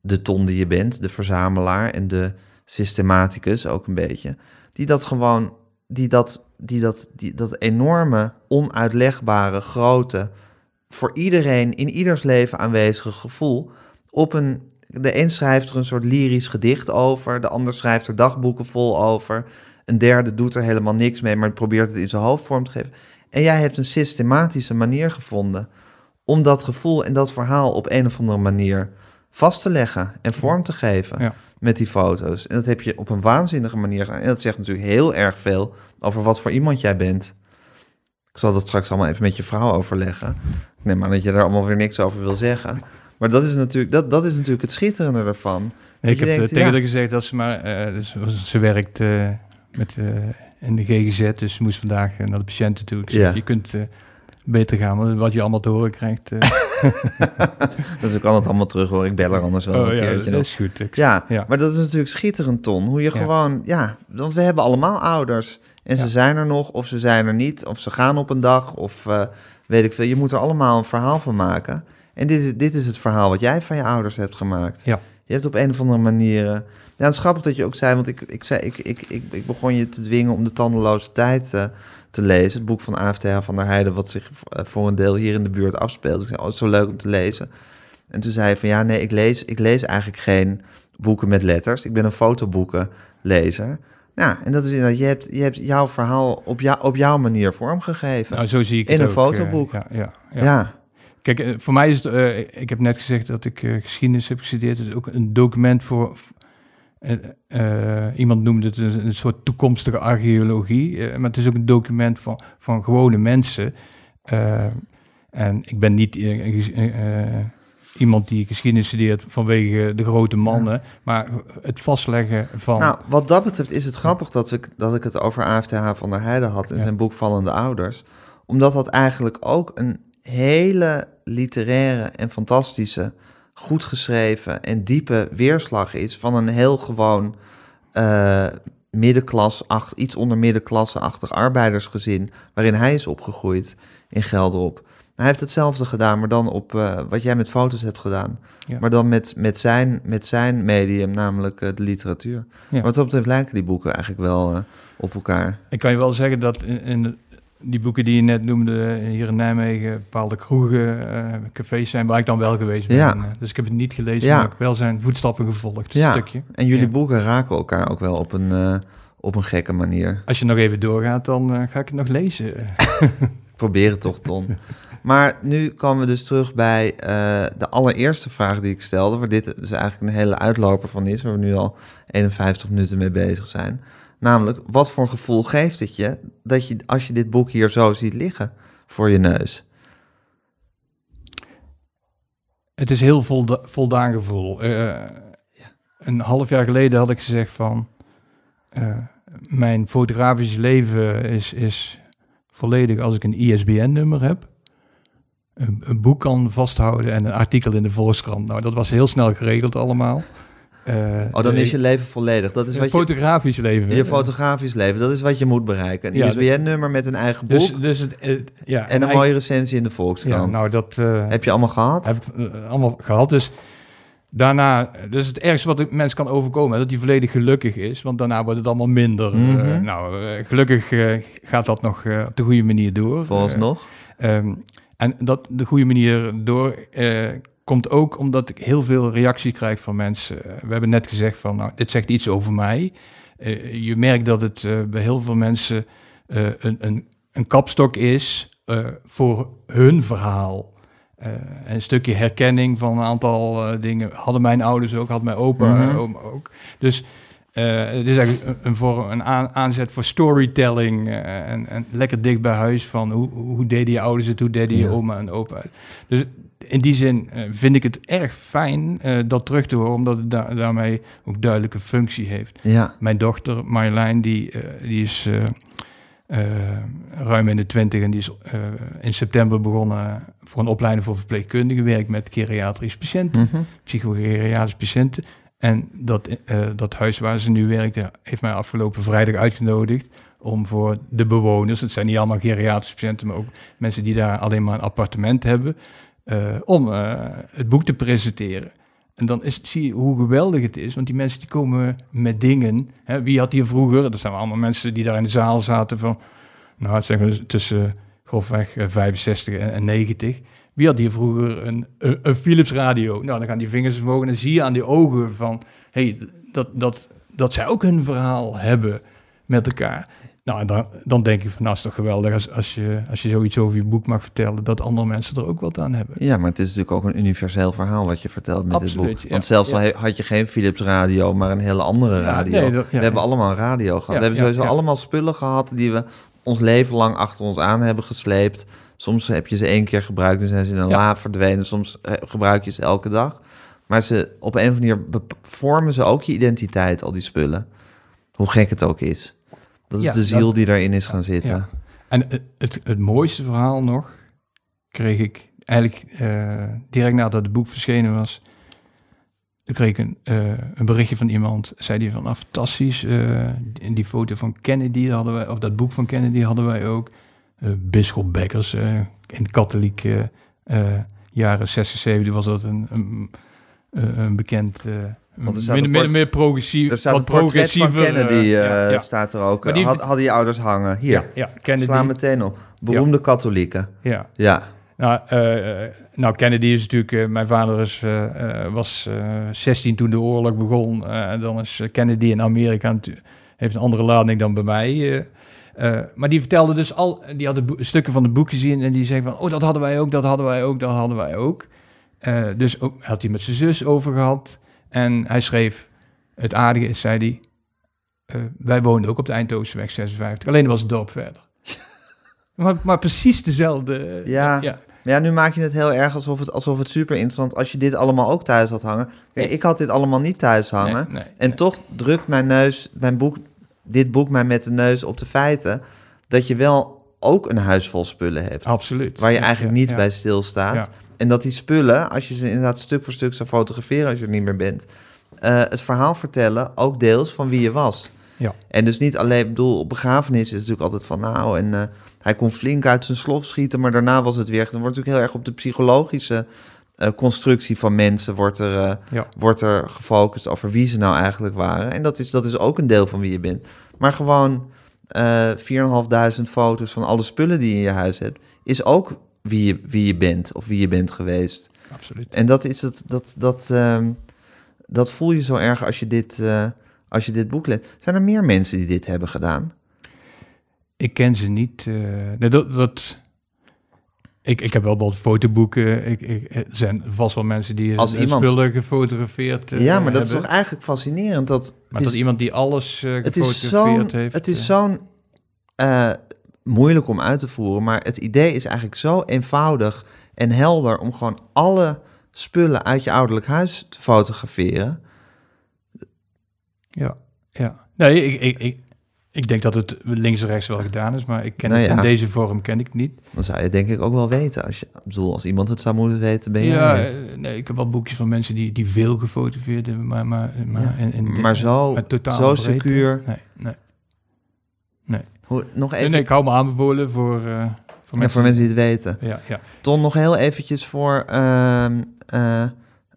de ton die je bent, de verzamelaar en de systematicus ook een beetje, die dat gewoon, die dat, die dat, die, dat enorme, onuitlegbare, grote, voor iedereen, in ieders leven aanwezige gevoel op een, de een schrijft er een soort lyrisch gedicht over, de ander schrijft er dagboeken vol over, een derde doet er helemaal niks mee, maar probeert het in zijn hoofd vorm te geven. En jij hebt een systematische manier gevonden om dat gevoel en dat verhaal op een of andere manier vast te leggen en vorm te geven Ja. met die foto's. En dat heb je op een waanzinnige manier gedaan. En dat zegt natuurlijk heel erg veel over wat voor iemand jij bent. Ik zal dat straks allemaal even met je vrouw overleggen. Ik neem aan dat je daar allemaal weer niks over wil zeggen. Maar dat is natuurlijk, dat, dat is natuurlijk het schitterende ervan. ik heb denkt, eh, tegen ja. gezegd dat ze maar... eh, dus ze werkt eh, met, in de GGZ, dus ze moest vandaag naar de patiënten toe. Ik zeg, Ja. je kunt beter gaan, want wat je allemaal te horen krijgt... eh, Dus ik kan het allemaal terug hoor. Ik bel er anders wel oh een ja, keertje dat is goed. Ik- Ja, Ja. maar dat is natuurlijk schitterend, Ton. Hoe je Ja. gewoon, ja, want we hebben allemaal ouders. En ze zijn er nog, of ze zijn er niet, of ze gaan op een dag, of eh, weet ik veel. Je moet er allemaal een verhaal van maken. En dit is, dit is het verhaal wat jij van je ouders hebt gemaakt. Ja. Je hebt op een of andere manier... eh, ja, het is grappig dat je ook zei, want ik, ik, zei, ik, ik, ik, ik begon je te dwingen om de tandeloze tijd eh, te lezen. Het boek van AFTH van der Heijden, wat zich eh, voor een deel hier in de buurt afspeelt. Ik zei, oh, het is zo leuk om te lezen. En toen zei je van, ja, nee, ik lees, ik lees eigenlijk geen boeken met letters. Ik ben een fotoboekenlezer. Ja, en dat is inderdaad, je hebt, je hebt jouw verhaal op, jou, op jouw manier vormgegeven. Nou, zo zie ik In het een ook, eh, fotoboek. ja, ja, ja. ja. Kijk, eh, voor mij is het, ik heb net gezegd dat ik geschiedenis heb gestudeerd. Het is ook een document voor, eh, eh, iemand noemde het een, een soort toekomstige archeologie. eh, maar het is ook een document van, van gewone mensen. En ik ben niet iemand die geschiedenis studeert vanwege de grote mannen. Maar het vastleggen van... Nou, wat dat betreft is het grappig dat, ik dat ik het over AFTH van der Heijden had in Ja. zijn boek Vallende Ouders. Omdat dat eigenlijk ook een hele literaire en fantastische, goed geschreven en diepe weerslag is van een heel gewoon eh middenklas, ach- iets onder middenklasse-achtig arbeidersgezin, waarin hij is opgegroeid in Gelderop. Hij heeft hetzelfde gedaan, maar dan op eh, wat jij met foto's hebt gedaan. Ja. Maar dan met, met, zijn, met zijn medium, namelijk de literatuur. Ja. Wat dat betreft lijken die boeken eigenlijk wel eh, op elkaar. Ik kan je wel zeggen dat in, in de- die boeken die je net noemde, eh, hier in Nijmegen, bepaalde kroegen, eh, cafés zijn waar ik dan wel geweest ben. Ja. Eh, Dus ik heb het niet gelezen, Ja. maar ik wel zijn voetstappen gevolgd, een stukje. En jullie boeken raken elkaar ook wel op een, op een gekke manier. Als je nog even doorgaat, dan ga ik het nog lezen. [laughs] Probeer het toch, Ton. Maar nu komen we dus terug bij de allereerste vraag die ik stelde, waar dit dus eigenlijk een hele uitloper van is, waar we nu al 51 minuten mee bezig zijn. Namelijk, wat voor gevoel geeft het je dat je, als je dit boek hier zo ziet liggen voor je neus? Het is heel volda voldaan gevoel. Eh, Een half jaar geleden had ik gezegd van... eh, mijn fotografisch leven is, is volledig als ik een ISBN-nummer heb. Een, een boek kan vasthouden en een artikel in de Volkskrant. Nou, dat was heel snel geregeld allemaal. Eh, Oh, dan is je leven volledig. Dat is wat je, fotografisch leven. je fotografisch leven, dat is wat je moet bereiken. Een Ja, ISBN-nummer met een eigen boek Dus, dus het, het- ja, en een mooie recensie in de Ja, Volkskrant. nou, dat eh, Heb je allemaal gehad? heb ik eh, allemaal gehad. Dus daarna, dus het ergste wat een mens kan overkomen, dat hij volledig gelukkig is. Want daarna wordt het allemaal minder. Mhm. Nou, gelukkig gaat dat nog op de goede manier door. Volgens nog? Ehm, en dat de goede manier door komt ook omdat ik heel veel reactie krijg van mensen. Eh, we hebben net gezegd van, nou, dit zegt iets over mij. Eh, je merkt dat het eh, bij heel veel mensen een, een, een kapstok is voor hun verhaal. Een stukje herkenning van een aantal dingen hadden mijn ouders ook, had mijn opa eh, oma ook. Dus het is eigenlijk een, een, voor, een aan- aanzet voor storytelling en, en lekker dicht bij huis van hoe, hoe deden je ouders het, hoe deden je Ja. oma en opa. Dus in die zin eh, vind ik het erg fijn eh, dat terug te horen, omdat het da- daarmee ook duidelijke functie heeft. Ja. Mijn dochter Marjolein, die, eh, die is ruim in de twintig en die is in september begonnen voor een opleiding voor verpleegkundige, werkt met geriatrische patiënten Mhm. psychogeriatrische patiënten. En dat, dat huis waar ze nu werkt, heeft mij afgelopen vrijdag uitgenodigd om voor de bewoners, het zijn niet allemaal geriatrische patiënten, maar ook mensen die daar alleen maar een appartement hebben, eh, om eh, het boek te presenteren. En dan is, zie je hoe geweldig het is, want die mensen die komen met dingen. Hè, wie had hier vroeger, dat zijn allemaal mensen die daar in de zaal zaten van, nou zeggen we tussen grofweg eh, 65 en, en 90. Wie had hier vroeger een, een, een Philips radio? Nou, dan gaan die vingers omhoog en dan zie je aan die ogen van... hey, dat, dat, dat zij ook hun verhaal hebben met elkaar. Nou, dan, dan denk ik van, nou, is toch geweldig als, als, je, als je zoiets over je boek mag vertellen... dat andere mensen er ook wat aan hebben. Ja, maar het is natuurlijk ook een universeel verhaal wat je vertelt met dit boek. ja. Want zelfs Ja. had je geen Philips radio, maar een hele andere radio. nee, dat- ja, we hebben allemaal radio gehad. We hebben sowieso allemaal spullen gehad die we ons leven lang achter ons aan hebben gesleept. Soms heb je ze één keer gebruikt en zijn ze in een la verdwenen. Soms eh, gebruik je ze elke dag. Maar ze, op een of andere manier vormen ze ook je identiteit, al die spullen. Hoe gek het ook is. Dat is Ja, de ziel dat- die daarin is gaan zitten. Ja. En het, het, het mooiste verhaal nog kreeg ik eigenlijk eh, direct nadat het boek verschenen was. Toen kreeg ik een, eh, een berichtje van iemand. Zei die van, ah, fantastisch. eh, in die foto van Kennedy hadden wij, of dat boek van Kennedy hadden wij ook. Eh Bisschop Bekkers eh, in de katholieke eh, jaren 60, 70 was dat een, een, een een bekend... eh Want er staat min, een min, port- meer progressief, Er staat wat portret van progressiever, Kennedy, eh, eh, ja, ja. staat er ook. Die- Had, hadden je ouders hangen. Hier, Ja, ja, Kennedy. sla meteen op. Beroemde katholieken. Ja. Ja, Nou, eh, nou, Kennedy is natuurlijk... mijn vader is, was eh 16 toen de oorlog begon. en dan is Kennedy in Amerika... heeft een andere lading dan bij mij. maar die vertelde dus al... Die had stukken van het boek gezien... en die zei van... Oh, dat hadden wij ook, dat hadden wij ook, dat hadden wij ook. Dus ook, had hij met zijn zus over gehad. En hij schreef... Het aardige is, zei hij... eh, wij woonden ook op de Eindhovenweg 56. Alleen was het dorp verder. [laughs] maar, maar precies dezelfde... eh, Ja. ja. Maar ja, nu maak je het heel erg alsof het, alsof het super interessant als je dit allemaal ook thuis had hangen. Kijk, Nee. ik had dit allemaal niet thuis hangen. Nee, nee, en nee. toch drukt mijn neus, mijn boek, dit boek mij met de neus op de feiten dat je wel ook een huis vol spullen hebt. Absoluut. Waar je Ja, eigenlijk ja, niet ja. bij stilstaat. En dat die spullen, als je ze inderdaad stuk voor stuk zou fotograferen als je er niet meer bent, eh, het verhaal vertellen, ook deels van wie je was. Ja. En dus niet alleen, bedoel, op begrafenis is natuurlijk altijd van nou, en eh, hij kon flink uit zijn slof schieten, maar daarna was het weer. Dan wordt natuurlijk heel erg op de psychologische eh, constructie van mensen wordt er, Ja. wordt er gefocust over wie ze nou eigenlijk waren. En dat is, dat is ook een deel van wie je bent. Maar gewoon eh 4.500 foto's van alle spullen die je in je huis hebt, is ook wie je, wie je bent of wie je bent geweest. Absoluut. En dat is het, dat, dat, ehm, dat voel je zo erg als je dit, eh, als je dit boek leest. Zijn er meer mensen die dit hebben gedaan? Ik ken ze niet. eh, nee, dat, dat, ik, ik heb wel wat fotoboeken. Ik, ik, er zijn vast wel mensen die Als eh, iemand- spullen gefotografeerd eh, ja, maar dat is hebben. toch eigenlijk fascinerend. Dat, Maar het dat is, iemand die alles eh het is gefotografeerd zo'n heeft. het is eh, zo'n eh, moeilijk om uit te voeren, maar het idee is eigenlijk zo eenvoudig en helder om gewoon alle spullen uit je ouderlijk huis te fotograferen. Ja, ja. Nee, ik, ik, ik, Ik denk dat het links en rechts wel gedaan is, maar ik ken Nou het ja. in deze vorm ken ik niet. Dan zou je het denk ik ook wel weten. Als, je, bedoel, als iemand het zou moeten weten, ben je Ja, eh, nee, ik heb wel boekjes van mensen die, die veel gefotografeerd hebben, maar, maar, maar, Ja. in, in- Maar zo- zo breedte. secuur. Nee, nee. Hoe, nog even nee, ik hou me aanbevolen voor, eh, voor, ja, mensen. voor mensen die het weten. Ja, ja. Ton, nog heel eventjes voor ehm, eh,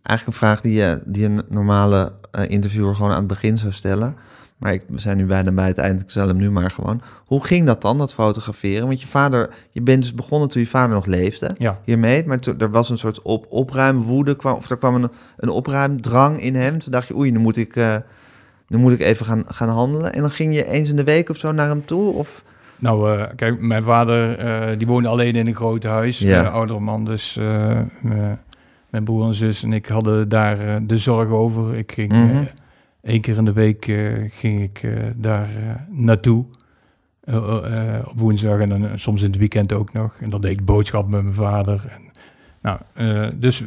eigenlijk een vraag die, je, die een normale eh, interviewer gewoon aan het begin zou stellen. Maar ik, we zijn nu bijna bij het eind, ik stel hem nu maar gewoon. Hoe ging dat dan, dat fotograferen? Want je vader, je bent dus begonnen toen je vader nog leefde ja. hiermee. Maar toen, er was een soort op, opruimwoede, kwam, of er kwam een, een opruimdrang in hem. Toen dacht je, oei, nu moet ik, eh, nu moet ik even gaan, gaan handelen. En dan ging je eens in de week of zo naar hem toe? Of, Nou, eh, kijk, mijn vader eh, die woonde alleen in een groot huis, Ja. eh, oudere man, dus eh, mijn broer en zus en ik hadden daar de zorg over. Ik ging eh, één keer in de week ging ik daar naartoe. Op woensdag en dan, soms in het weekend ook nog. En dan deed ik boodschappen met mijn vader. En, nou, dus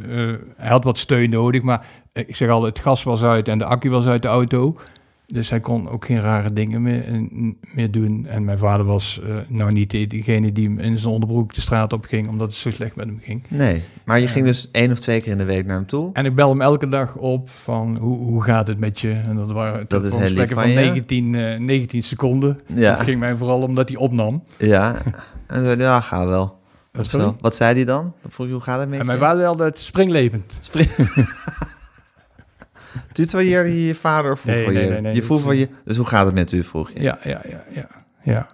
hij had wat steun nodig, maar ik zeg al, het gas was uit en de accu was uit de auto. Dus hij kon ook geen rare dingen meer, en- meer doen. En mijn vader was eh, nou niet degene die hem in zijn onderbroek de straat op ging, omdat het zo slecht met hem ging. nee, maar je Ja. ging dus één of twee keer in de week naar hem toe. En ik bel hem elke dag op van hoe, hoe gaat het met je? En dat waren Dat is gesprekken van van je. 19, eh, 19 seconden. Ja, Dat ging mij vooral omdat hij opnam. ja. En zei, ja, ga wel. Wat. Wat zei hij dan? Dan vroeg je, hoe gaat het met En mijn vader had het springlevend. [laughs] Tutoieerde je je vader of vroeg Nee, voor nee, je? nee, nee, je vroeg voor je, dus hoe gaat het met u, vroeg je? Ja, ja, ja, ja. ja.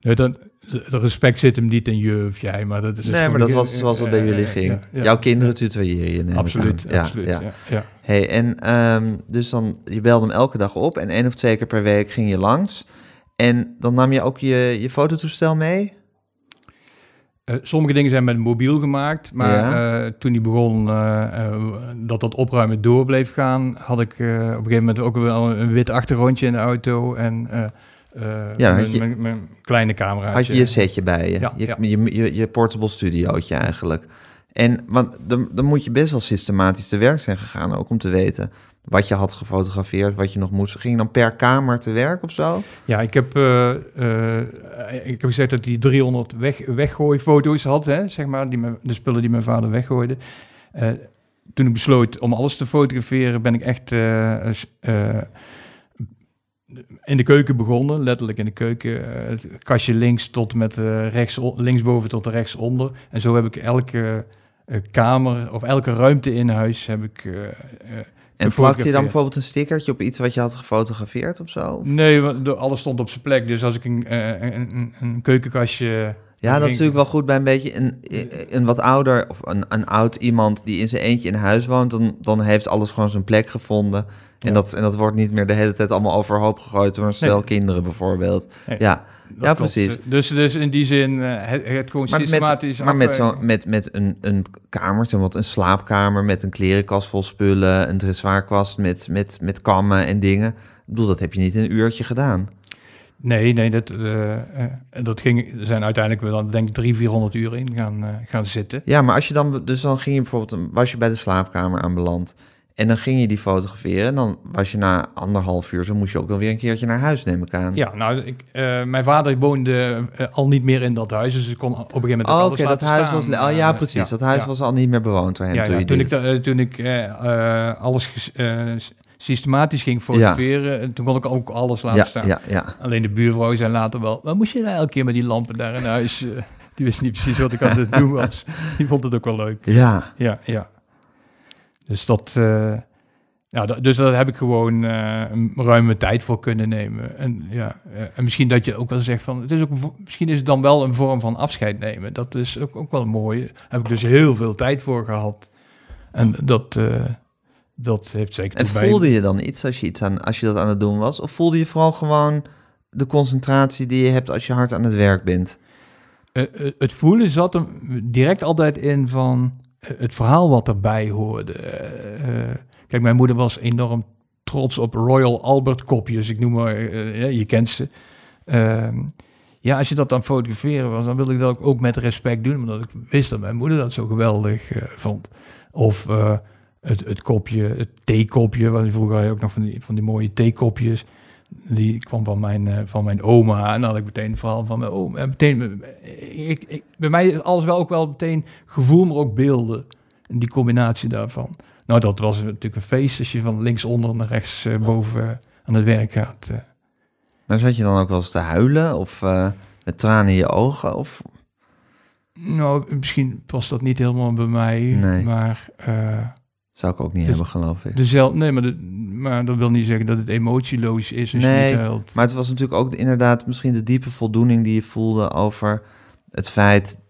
Nee, dan, de respect zit hem niet in je of jij, maar dat is... nee, maar dat was zoals het bij jullie ging. Jouw kinderen ja. tutoieer je, neem Absoluut. Ja, absoluut. ja. Ja. Ja, Hey, en ehm, dus dan, je belde hem elke dag op en één of twee keer per week ging je langs. En dan nam je ook je, je fototoestel mee? Eh, sommige dingen zijn met mobiel gemaakt, maar Ja. eh, toen hij begon eh, dat dat opruimen door bleef gaan, had ik op een gegeven moment ook wel een wit achtergrondje in de auto en Ja, mijn, je- mijn- mijn kleine camera. Had je je setje bij je? Ja, je, ja. Je, je, je portable studiootje eigenlijk. En want dan, dan moet je best wel systematisch te werk zijn gegaan, ook om te weten wat je had gefotografeerd, wat je nog moest. Ging je dan per kamer te werk of zo? Ja, ik heb, eh, eh, ik heb gezegd dat hij 300 weg, weggooifoto's had, hè, zeg maar, die de spullen die mijn vader weggooide. Eh, toen ik besloot om alles te fotograferen, ben ik echt in de keuken begonnen, letterlijk in de keuken. het kastje links tot met rechts, linksboven tot rechtsonder. En zo heb ik elke kamer of elke ruimte in huis heb ik... En plakte je dan bijvoorbeeld een stickertje op iets wat je had gefotografeerd of zo? Nee, want alles stond op zijn plek. Dus als ik een, eh, een, een, een keukenkastje... Ja, dat is natuurlijk wel goed bij een beetje een, een wat ouder of een, een oud iemand die in zijn eentje in huis woont. Dan, dan heeft alles gewoon zijn plek gevonden. En, Ja. dat, en dat wordt niet meer de hele tijd allemaal overhoop gegooid door een stel Nee. kinderen bijvoorbeeld. Nee, Ja, ja, klopt. precies. Dus, dus in die zin, eh, het, het gewoon maar systematisch met, maar met, zo, met, met een, een kamer, maar, een slaapkamer met een klerenkast vol spullen, een dressoirkast met, met, met kammen en dingen. Ik bedoel, dat heb je niet in een uurtje gedaan. Nee, nee, dat, eh, dat ging, er zijn uiteindelijk wel, denk ik, 300, 400 uur in gaan, eh, gaan zitten. Ja, maar als je dan, dus dan ging je bijvoorbeeld, was je bij de slaapkamer aanbeland. En dan ging je die fotograferen. En dan was je na anderhalf uur, zo moest je ook wel weer een keertje naar huis, neem ik aan. Ja, nou, ik, mijn vader woonde al niet meer in dat huis, dus ik kon op een gegeven moment Oh, Oké, dat huis staan. was. Oh ja, precies. dat huis ja. was al niet meer bewoond door hem Ja, toen ja, toen, ik, toen ik alles systematisch ging fotograferen, en toen kon ik ook alles laten ja, staan. ja, ja. Alleen de buurvrouw zei later wel, wat moest je nou elke keer met die lampen daar in huis? eh?" die wist niet precies wat ik aan het doen was. [laughs] Die vond het ook wel leuk. Ja, Ja, ja. Dus dat, eh, ja, dus daar heb ik gewoon eh, een ruime tijd voor kunnen nemen. En, ja, en misschien dat je ook wel zegt van, het is ook, misschien is het dan wel een vorm van afscheid nemen. Dat is ook, ook wel mooi. Daar heb ik dus heel veel tijd voor gehad. En dat, dat heeft zeker en bij- voelde je dan iets als je, iets aan, als je dat aan het doen was? Of voelde je vooral gewoon de concentratie die je hebt als je hard aan het werk bent? Eh, eh, het voelen zat hem direct altijd in van eh, het verhaal wat erbij hoorde. Kijk, mijn moeder was enorm trots op Royal Albert kopjes. Ik noem maar, je kent ze. Ehm, ja, als je dat aan fotograferen was, dan wilde ik dat ook- met respect doen, omdat ik wist dat mijn moeder dat zo geweldig vond. Of het, het kopje, het theekopje, want vroeger had je ook nog van die, van die mooie theekopjes. die kwam van mijn, eh, van mijn oma. En dan had ik meteen het verhaal van mijn oma. En meteen, eh, ik, ik, bij mij is alles wel ook wel meteen gevoel, maar ook beelden. En die combinatie daarvan. Nou, dat was natuurlijk een feest als je van linksonder naar rechts eh, boven aan het werk gaat. Maar zat je dan ook wel eens te huilen of met tranen in je ogen? Of... Nou, misschien was dat niet helemaal bij mij, Nee. maar... Zou ik ook niet Dus- hebben, geloof ik. dezelfde, nee, maar, de, maar dat wil niet zeggen dat het emotieloos is als je Nee, niet huilt. Maar het was natuurlijk ook inderdaad misschien de diepe voldoening die je voelde over het feit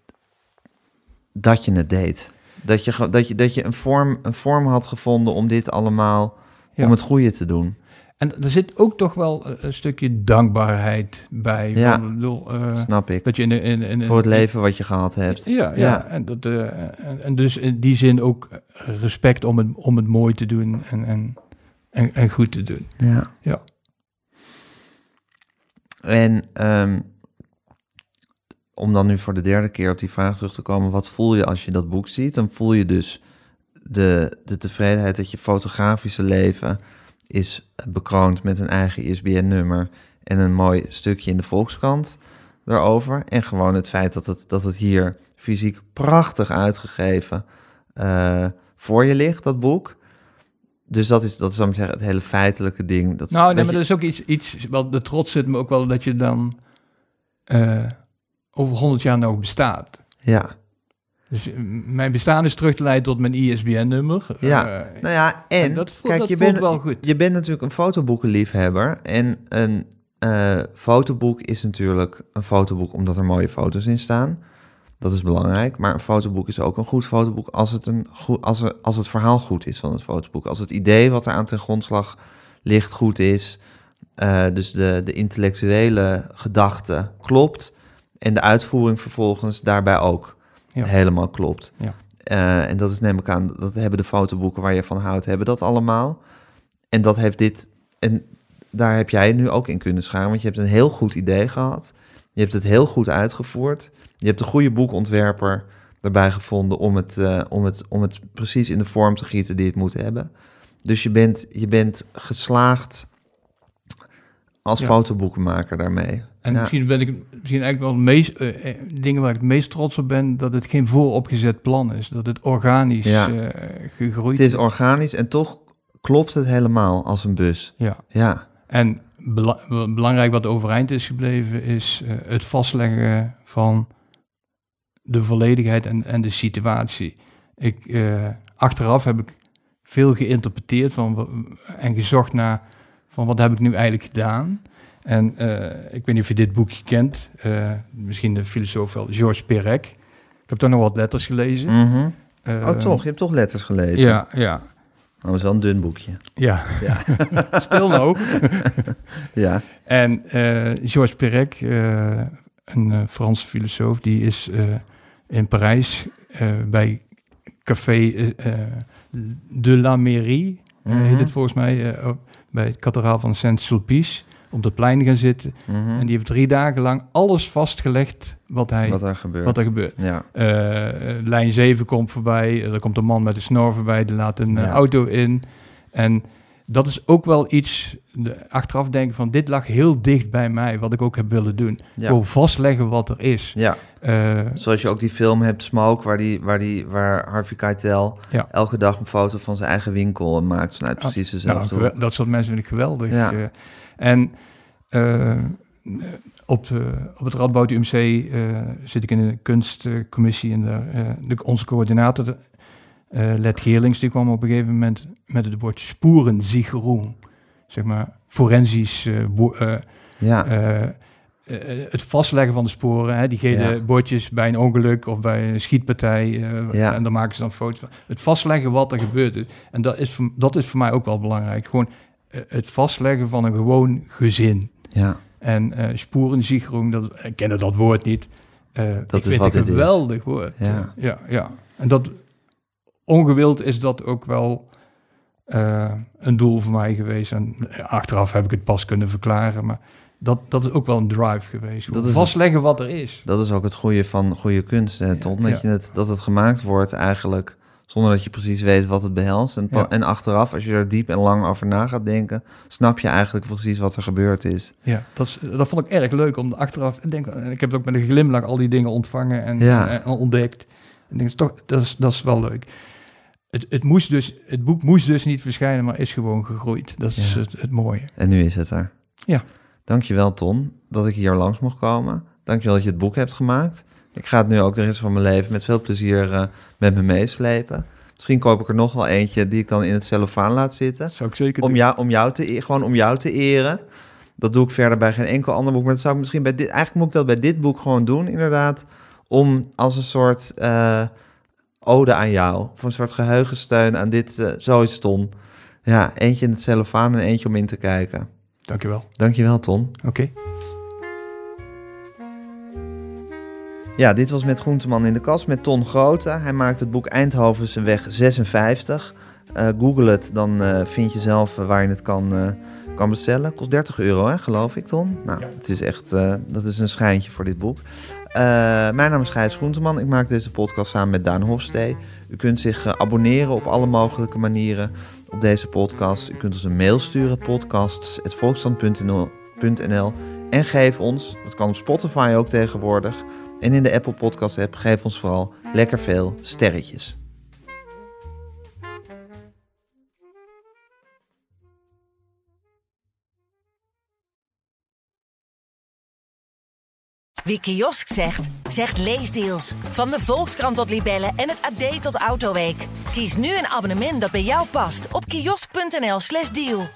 dat je het deed. Dat je, dat je, dat je een, vorm, een vorm had gevonden om dit allemaal, Ja. om het goede te doen. En er zit ook toch wel een, een stukje dankbaarheid bij. Ja. Van, bedoel, eh, Snap ik. dat je in, in, in, Voor het leven wat je gehad hebt. Ja, ja. Ja. En, dat, eh, en, en dus in die zin ook respect om het, om het mooi te doen en, en, en, en goed te doen. Ja. Ja. En ehm, om dan nu voor de derde keer op die vraag terug te komen, wat voel je als je dat boek ziet? Dan voel je dus de, de tevredenheid dat je fotografische leven is bekroond met een eigen ISBN-nummer en een mooi stukje in de Volkskrant daarover. En gewoon het feit dat het, dat het hier fysiek prachtig uitgegeven eh, voor je ligt, dat boek. Dus dat is, dat is, maar zeggen, het hele feitelijke ding. Dat, Nou, nee, dat maar je- dat is ook iets, iets wel, de trots zit me ook wel dat je dan eh, over 100 jaar nog bestaat. Ja, Dus eh, mijn bestaan is terug te leiden tot mijn ISBN-nummer. Ja. Eh, Nou ja, en, En dat voelt- kijk, je, bent, wel goed. je bent natuurlijk een fotoboekenliefhebber. En een eh, fotoboek is natuurlijk een fotoboek omdat er mooie foto's in staan. Dat is belangrijk. Maar een fotoboek is ook een goed fotoboek als het, een goed, als, er, als het verhaal goed is van het fotoboek. Als het idee wat er aan ten grondslag ligt goed is. dus de, de intellectuele gedachte klopt. En de uitvoering vervolgens daarbij ook Ja. helemaal klopt. Ja. Eh, en dat is neem ik aan, dat hebben de fotoboeken waar je van houdt, hebben dat allemaal. En dat heeft dit, en daar heb jij nu ook in kunnen scharen, want je hebt een heel goed idee gehad. Je hebt het heel goed uitgevoerd. Je hebt een goede boekontwerper erbij gevonden om het, eh, om het, om het precies in de vorm te gieten die het moet hebben. Dus je bent, je bent geslaagd als Ja. fotoboekenmaker daarmee. En Ja. misschien ben ik misschien eigenlijk wel het meest, eh, eh, dingen waar ik het meest trots op ben, dat het geen vooropgezet plan is. Dat het organisch Ja. eh, gegroeid Het is organisch en toch klopt het helemaal als een bus. Ja. Ja, En bela- belangrijk wat overeind is gebleven, is het vastleggen van de volledigheid en, en de situatie. Ik, achteraf heb ik veel geïnterpreteerd van, en gezocht naar van wat heb ik nu eigenlijk gedaan. En eh, ik weet niet of je dit boekje kent, eh, misschien de filosoof wel, Georges Perec. Ik heb toch nog wat letters gelezen. Mhm. Eh, Oh, toch? Je hebt toch letters gelezen? Ja, ja. Dat is wel een dun boekje. Ja, Ja. [laughs] stil nou. [laughs] Ja. En Georges Perec, een Franse filosoof, die is in Parijs bij Café de la Mairie, eh, Mhm. heet het volgens mij, bij het kathedraal van Saint-Sulpice, op het plein gaan zitten. Mhm. En die heeft drie dagen lang alles vastgelegd wat, hij, Wat er gebeurt. wat er gebeurt. Ja. Eh, lijn 7 komt voorbij, er komt een man met een snor voorbij, die laat een eh, Ja. auto in. En dat is ook wel iets, de, achteraf denken van dit lag heel dicht bij mij, wat ik ook heb willen doen. Ja. Gewoon vastleggen wat er is. ja. Eh, Zoals je ook die film hebt, Smoke, waar, die, waar, die, waar Harvey Keitel Ja. elke dag een foto van zijn eigen winkel maakt vanuit Ah, precies nou, dezelfde hoek. dat soort mensen vind ik geweldig. Ja. En eh, op, de, op het Radboud UMC eh, zit ik in een kunstcommissie en daar, eh, de, onze coördinator, eh Let Geerlings, die kwam op een gegeven moment met het woord sporensicherung. Zeg maar forensisch eh, eh, Ja. eh, eh, het vastleggen van de sporen, hè, die gele Ja. bordjes bij een ongeluk of bij een schietpartij, eh, Ja. en dan maken ze dan foto's van. Het vastleggen wat er gebeurd is. En dat is, voor, dat is voor mij ook wel belangrijk. Gewoon eh, het vastleggen van een gewoon gezin. ja. En sporensicherung, dat, ik ken dat woord niet. Eh Dat ik is vind het een het is. geweldig woord. Ja. Ja, ja. En dat ongewild is dat ook wel eh, een doel voor mij geweest. En achteraf heb ik het pas kunnen verklaren, maar dat, dat is ook wel een drive geweest. Dat is- Vastleggen wat er is. Dat is ook het goede van goede kunst, hè, Ton? Ja. Je het, dat het gemaakt wordt eigenlijk zonder dat je precies weet wat het behelst. En, Ja. en achteraf, als je er diep en lang over na gaat denken, snap je eigenlijk precies wat er gebeurd is. Ja, dat, is, dat vond ik erg leuk om achteraf te denken. En ik heb ook met een glimlach al die dingen ontvangen en, Ja. en, en ontdekt. En denk, toch, dat, is, dat is wel leuk. Het, het, moest dus, het boek moest dus niet verschijnen, maar is gewoon gegroeid. Dat is Ja. het, het mooie. En nu is het er. Ja. Dankjewel Ton, dat ik hier langs mocht komen. Dankjewel dat je het boek hebt gemaakt. Ik ga het nu ook de rest van mijn leven met veel plezier eh, met me meeslepen. Misschien koop ik er nog wel eentje die ik dan in het cellofaan laat zitten. Zou ik zeker Om jou, om jou te, e- gewoon om jou te eren. Dat doe ik verder bij geen enkel ander boek. Maar dat zou ik misschien bij dit, eigenlijk moet ik dat bij dit boek gewoon doen, inderdaad. Om als een soort eh, ode aan jou. Of een soort geheugensteun aan dit, eh zoiets Ton. Ja, eentje in het cellofaan en eentje om in te kijken. Dankjewel. Dankjewel, Ton. Oké. Ja, dit was met Groenteman in de kast met Ton Grote. Hij maakt het boek Eindhovense weg 56. Eh, Google het, dan eh, vind je zelf eh, waar je het kan, kan bestellen. Kost 30 euro, hè, geloof ik, Ton? Nou, Ja. het is echt, dat is een schijntje voor dit boek. Mijn naam is Gijs Groenteman. Ik maak deze podcast samen met Daan Hofstee. U kunt zich abonneren op alle mogelijke manieren op deze podcast. U kunt ons een mail sturen, podcasts.volksstand.nl en geef ons, dat kan op Spotify ook tegenwoordig, en in de Apple Podcast app, geef ons vooral lekker veel sterretjes. Wie kiosk zegt, zegt leesdeals. Van de Volkskrant tot Libellen en het AD tot Autoweek. Kies nu een abonnement dat bij jou past op kiosk.nl/slash deal.